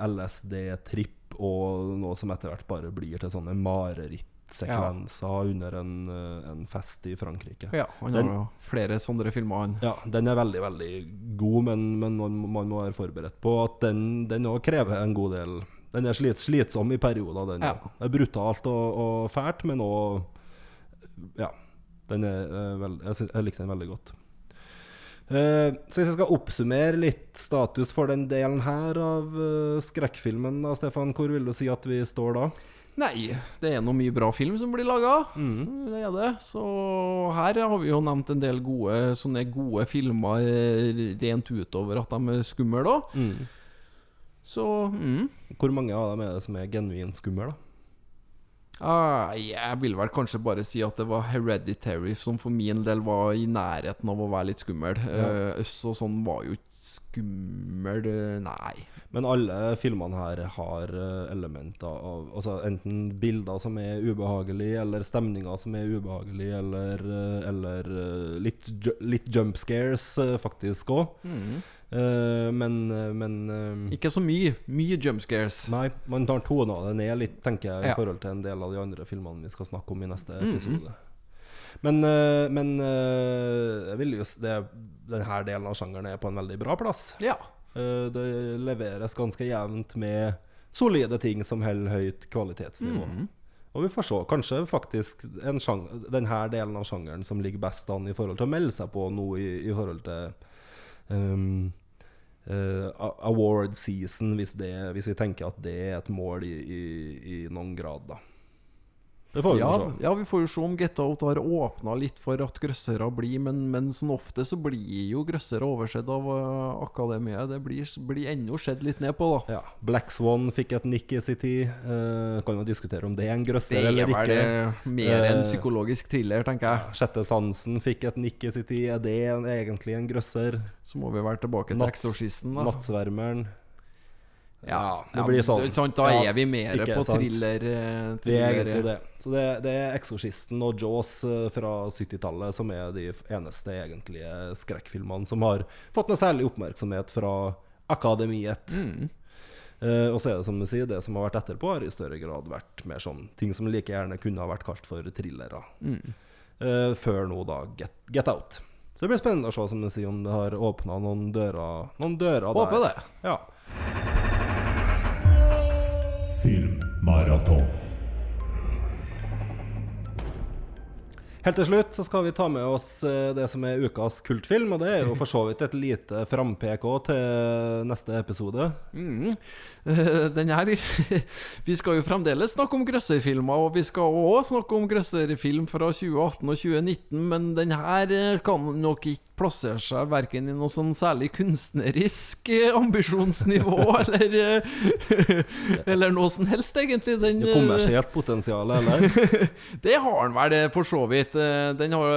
Speaker 3: LSD-tripp, og noe som etter hvert bare blir til sånne marerittsekvenser under en, uh, en fest i Frankrike.
Speaker 4: Ja, han har jo flere sånne filmer, han.
Speaker 3: Ja, den er veldig, veldig god, men, men man, man må være forberedt på at den den òg krever en god del Den er slit, slitsom i perioder, den.
Speaker 4: Ja.
Speaker 3: Det er brutalt og, og fælt, men òg Ja. Den er, eh, jeg, synes, jeg likte den veldig godt. Eh, så hvis jeg skal oppsummere litt status for den delen her av uh, skrekkfilmen, da, Stefan, hvor vil du si at vi står da?
Speaker 4: Nei, det er noe mye bra film som blir laga. Det er det. Så her har vi jo nevnt en del gode sånne gode filmer eh, rent utover at de er skumle, da. Så mm.
Speaker 3: Hvor mange av dem er det som er genuint skumle, da?
Speaker 4: Ah, Jeg vil vel kanskje bare si at det var Hereditary som for min del var i nærheten av å være litt skummel.
Speaker 3: Ja.
Speaker 4: Eh, Øss og sånn var jo ikke skummel eh, Nei.
Speaker 3: Men alle filmene her har eh, elementer av altså Enten bilder som er ubehagelige, eller stemninger som er ubehagelige, eller, eller litt, litt jump scares, faktisk òg. Eh, men uh,
Speaker 4: Ikke så mye. Mye jump scares.
Speaker 3: Nei, man tar tona det ned litt, tenker jeg, i
Speaker 4: Ja.
Speaker 3: forhold til en del av de andre filmene vi skal snakke om i neste episode. Men, uh, men eh, jeg vil jo det, denne delen av sjangeren er på en veldig bra plass.
Speaker 4: Ja.
Speaker 3: Eh, Det leveres ganske jevnt med solide ting som holder høyt kvalitetsnivå. Og vi får se. Kanskje faktisk denne delen av sjangeren som ligger best an i forhold til å melde seg på nå i, i forhold til um, uh, award season, hvis, det, hvis vi tenker at det er et mål i, i, i noen grad, da.
Speaker 4: Ja, ja, vi får jo se om Get Out har åpna litt for at grøssere blir, men, men sånn ofte så blir jo grøssere oversett av uh, akademiet. Det blir, blir ennå sett litt ned på, da.
Speaker 3: Ja, Black Swan fikk et nikk i sin tid. Uh, kan jo diskutere om det er en grøsser
Speaker 4: er
Speaker 3: eller ikke
Speaker 4: Det er mer enn
Speaker 3: Eh,
Speaker 4: psykologisk thriller, tenker jeg.
Speaker 3: Sjette sansen fikk et nikk i sin tid. Er det en, egentlig en grøsser?
Speaker 4: Så må vi være tilbake til
Speaker 3: Natts-
Speaker 4: Exorcisten, da.
Speaker 3: Nattsvermeren.
Speaker 4: Ja,
Speaker 3: det blir sånn.
Speaker 4: sant, Da er vi mer på
Speaker 3: sant.
Speaker 4: thriller. eh,
Speaker 3: Det er egentlig det. Så det, det er Exorcisten og Jaws eh, fra 70-tallet som er de eneste egentlige skrekkfilmene som har fått noe særlig oppmerksomhet fra akademiet.
Speaker 4: Mm.
Speaker 3: Uh, og så er det som du sier, det som har vært etterpå, har i større grad vært mer sånn ting som like gjerne kunne ha vært kalt for thrillere.
Speaker 4: Mm.
Speaker 3: Uh, før nå, da, Get, Get Out. Så det blir spennende å se som du sier, om det har åpna noen dører, noen dører
Speaker 4: Håper
Speaker 3: der.
Speaker 4: det.
Speaker 3: Ja.
Speaker 5: Filmmaraton.
Speaker 3: Helt til slutt så skal vi ta med oss eh, det som er ukas kultfilm, og det er jo for så vidt et lite frampek òg til neste episode.
Speaker 4: Mm. Eh, Den her Vi skal jo fremdeles snakke om grøsserfilmer, og vi skal òg snakke om grøsserfilm fra 2018 og 2019, men den her eh, kan nok ikke plassere seg verken i noe sånn særlig kunstnerisk ambisjonsnivå eller Eller noe som helst, egentlig. Den,
Speaker 3: Det kommersielt potensial, eller?
Speaker 4: det har den vel, for så vidt. Eh, Den har,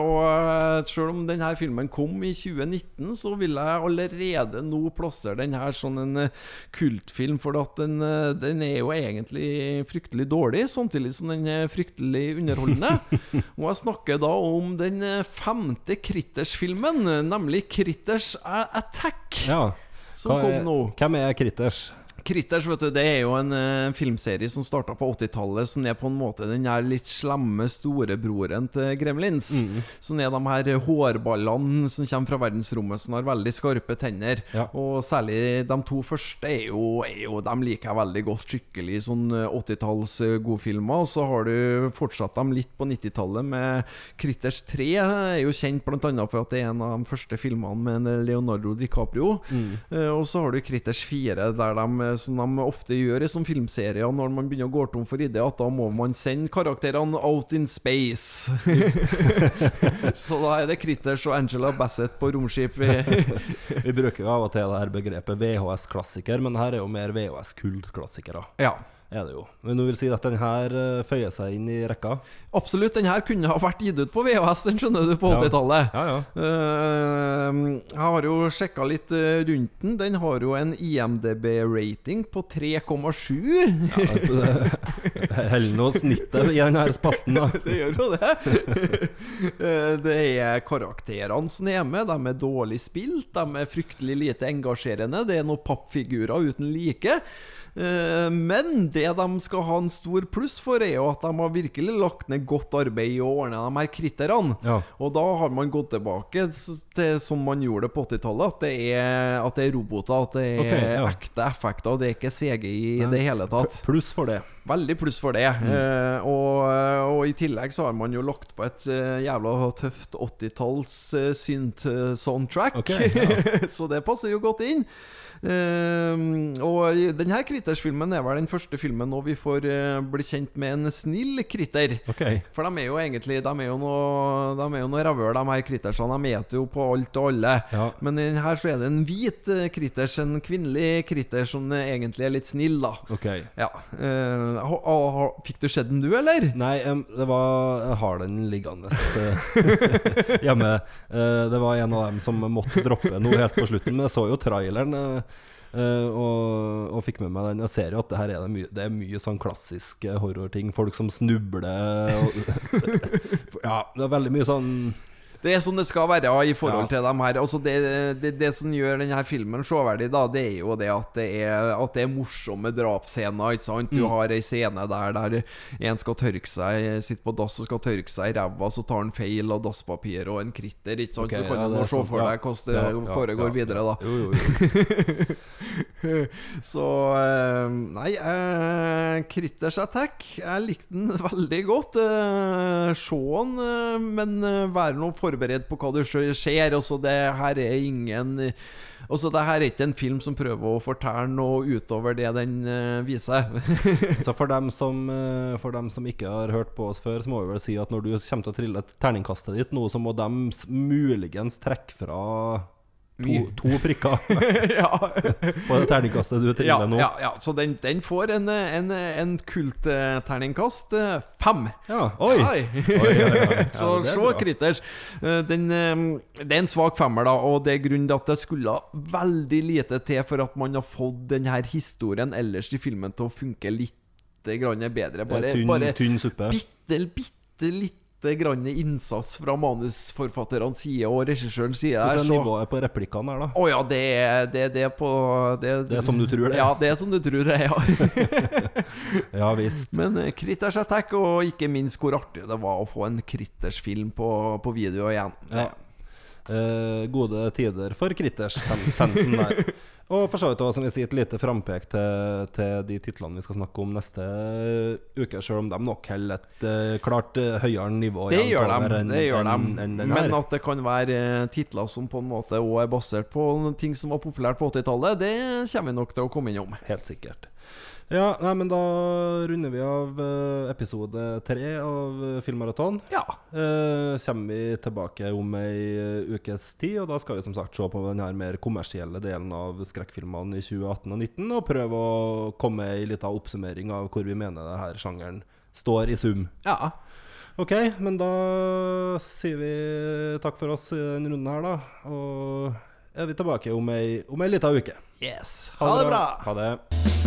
Speaker 4: og eh, selv om denne filmen kom i 2019, så vil jeg allerede nå plassere den her som en eh, kultfilm. For den, den er jo egentlig fryktelig dårlig, samtidig som den er fryktelig underholdende. og jeg snakker da om den femte Critters-filmen, nemlig Critters Attack.
Speaker 3: Ja.
Speaker 4: Som
Speaker 3: Hva
Speaker 4: kom nå.
Speaker 3: Hvem er Critters?
Speaker 4: Critters vet du, det er jo en eh, filmserie som starta på 80-tallet, som er på en måte den her litt slemme storebroren til Gremlins.
Speaker 3: Mm.
Speaker 4: Som er de her hårballene som kommer fra verdensrommet, som har veldig skarpe tenner.
Speaker 3: Ja.
Speaker 4: Og særlig de to første er jo, er jo De liker jeg veldig godt. Skikkelig sånn eh, 80-talls eh, godfilmer. Og så har du fortsatt dem litt på 90-tallet med Critters 3. Er jo kjent bl.a. for at det er en av de første filmene med Leonardo DiCaprio. Eh, og så har du Critters 4, der de, eh, som de ofte gjør i sånne filmserier, når man begynner å gå tom for ideer, at da må man sende karakterene out in space. så da er det Critters og Angela Bassett på romskip. Vi-
Speaker 3: Vi bruker jo av og til det her begrepet VHS-klassiker, men her er jo mer VHS-kultklassikere.
Speaker 4: ja.
Speaker 3: Er det jo. Men du vil si at den her eh, føyer seg inn i rekka?
Speaker 4: Absolutt. Den her kunne ha vært gitt ut på VHS, den skjønner du, på 80-tallet.
Speaker 3: Ja, ja.
Speaker 4: Eh, jeg har jo sjekka litt eh, rundt den. Den har jo en IMDb-rating på 3,7.
Speaker 3: Det holder nå snittet i denne spalten, da.
Speaker 4: Det gjør jo det. Det er karakterene som er med. De er dårlig spilt. De er fryktelig lite engasjerende. Det er noen pappfigurer uten like. Men det de skal ha en stor pluss for, er jo at de har virkelig lagt ned godt arbeid i å ordne de her kritterne.
Speaker 3: Ja.
Speaker 4: Og da har man gått tilbake til som man gjorde det på 80-tallet, at, det at det er roboter, at det er
Speaker 3: okay, ja.
Speaker 4: ekte effekter, det er ikke CGI i det hele tatt.
Speaker 3: Pluss for det.
Speaker 4: Veldig pluss for det.
Speaker 3: Mm.
Speaker 4: Eh, og, og i tillegg så har man jo lagt på et eh, jævla tøft 80-talls uh, synt-soundtrack.
Speaker 3: okay, ja.
Speaker 4: så det passer jo godt inn. Eh, og i- den her Critters-filmen er vel den første filmen nå vi får eh, bli kjent med en snill kritter.
Speaker 3: Okay.
Speaker 4: For de er jo egentlig De er jo noe De er jo noe ravøl, de her krittersene. De eter jo på alt og alle.
Speaker 3: Ja.
Speaker 4: Men her så er det en hvit eh, kritters, en kvinnelig kritter, som eh, egentlig er litt snill, da.
Speaker 3: Okay.
Speaker 4: Ja. fikk du sett den, du, eller?
Speaker 3: Nei, det var Jeg har den liggende hjemme. Det var en av dem som måtte droppe noe helt på slutten. Men jeg så jo traileren eh, og, og fikk med meg den. Jeg ser jo at det her er det mye Det er mye sånn klassiske horrorting. Folk som snubler og, Ja, det er veldig mye sånn
Speaker 4: Det er sånn det skal være i forhold
Speaker 3: Ja.
Speaker 4: til dem her. Altså det, det, det som gjør denne filmen severdig, da, det er jo det at det er, at det er morsomme drapsscener. Ikke sant? Du har ei scene der der en skal tørke seg Sitter på dass og skal tørke seg i ræva, så tar han feil av dasspapir og en kritter. Ikke sant?
Speaker 3: Okay,
Speaker 4: så kan
Speaker 3: ja,
Speaker 4: du nå se for deg hvordan det foregår videre, da.
Speaker 3: Jo, jo, jo.
Speaker 4: Så eh, Nei, eh, Critters Attack Jeg likte den veldig godt. Eh, Se den, eh, men vær være nå forberedt på hva du ser. Altså, det her er ingen Altså, det her er ikke en film som prøver å fortelle noe utover det den uh, viser.
Speaker 3: Så for dem, som, uh, for dem som ikke har hørt på oss før, så må vi vel si at når du kommer til å trille terningkastet ditt nå, så må de muligens trekke fra to, to prikker
Speaker 4: ja.
Speaker 3: på det terningkastet du
Speaker 4: Ja,
Speaker 3: triller nå.
Speaker 4: ja, ja, så den, den får en, en, en kultterningkast eh, fem.
Speaker 3: Ja, Oi!
Speaker 4: Oi.
Speaker 3: Oi, oi.
Speaker 4: Så
Speaker 3: Ja,
Speaker 4: se
Speaker 3: bra.
Speaker 4: Eh, Den, eh, det er en svak femmer, da, og det er grunnen til at det skulle veldig lite til for at man har fått denne historien ellers i filmen til å funke litt grann bedre. Bare,
Speaker 3: tynn,
Speaker 4: bare
Speaker 3: tynn suppe.
Speaker 4: bitte, bitte lite grann innsats fra manusforfatterens side og regissørens side.
Speaker 3: Hvordan er
Speaker 4: så-
Speaker 3: nivået på replikkene her, da?
Speaker 4: Å ja, det er det, det er på det,
Speaker 3: Det er som du tror det?
Speaker 4: Ja, det er som du tror det. Ja.
Speaker 3: Ja visst.
Speaker 4: Men uh, kritters Attack, og ikke minst hvor artig det var å få en kritters film på, på video igjen.
Speaker 3: Ja. Uh, gode tider for kritters-fansen der. Og for så vidt også, som vi sier, et lite frampek til, til de titlene vi skal snakke om neste uke, selv om de nok holder et uh, klart uh, høyere nivå
Speaker 4: Det gjør de.
Speaker 3: En,
Speaker 4: Det gjør de.
Speaker 3: En, enn den
Speaker 4: Men at det kan være eh, titler som på en måte òg er basert på ting som var populært på 80-tallet, det kommer vi nok til å komme innom.
Speaker 3: Helt sikkert. Ja, nei, men da runder vi av eh, episode tre av eh, Filmmaraton.
Speaker 4: Ja.
Speaker 3: Eh, kommer vi tilbake om ei eh, ukes tid, og da skal vi som sagt se på den her mer kommersielle delen av skrekkfilmene i 2018 og 2019, og prøve å komme med ei lita oppsummering av hvor vi mener det her sjangeren står i sum.
Speaker 4: ja.
Speaker 3: Ok, men da sier vi takk for oss i denne runden her, da. Og er vi tilbake om ei, om ei lita uke.
Speaker 4: Yes. Ha det bra.
Speaker 3: Ha det.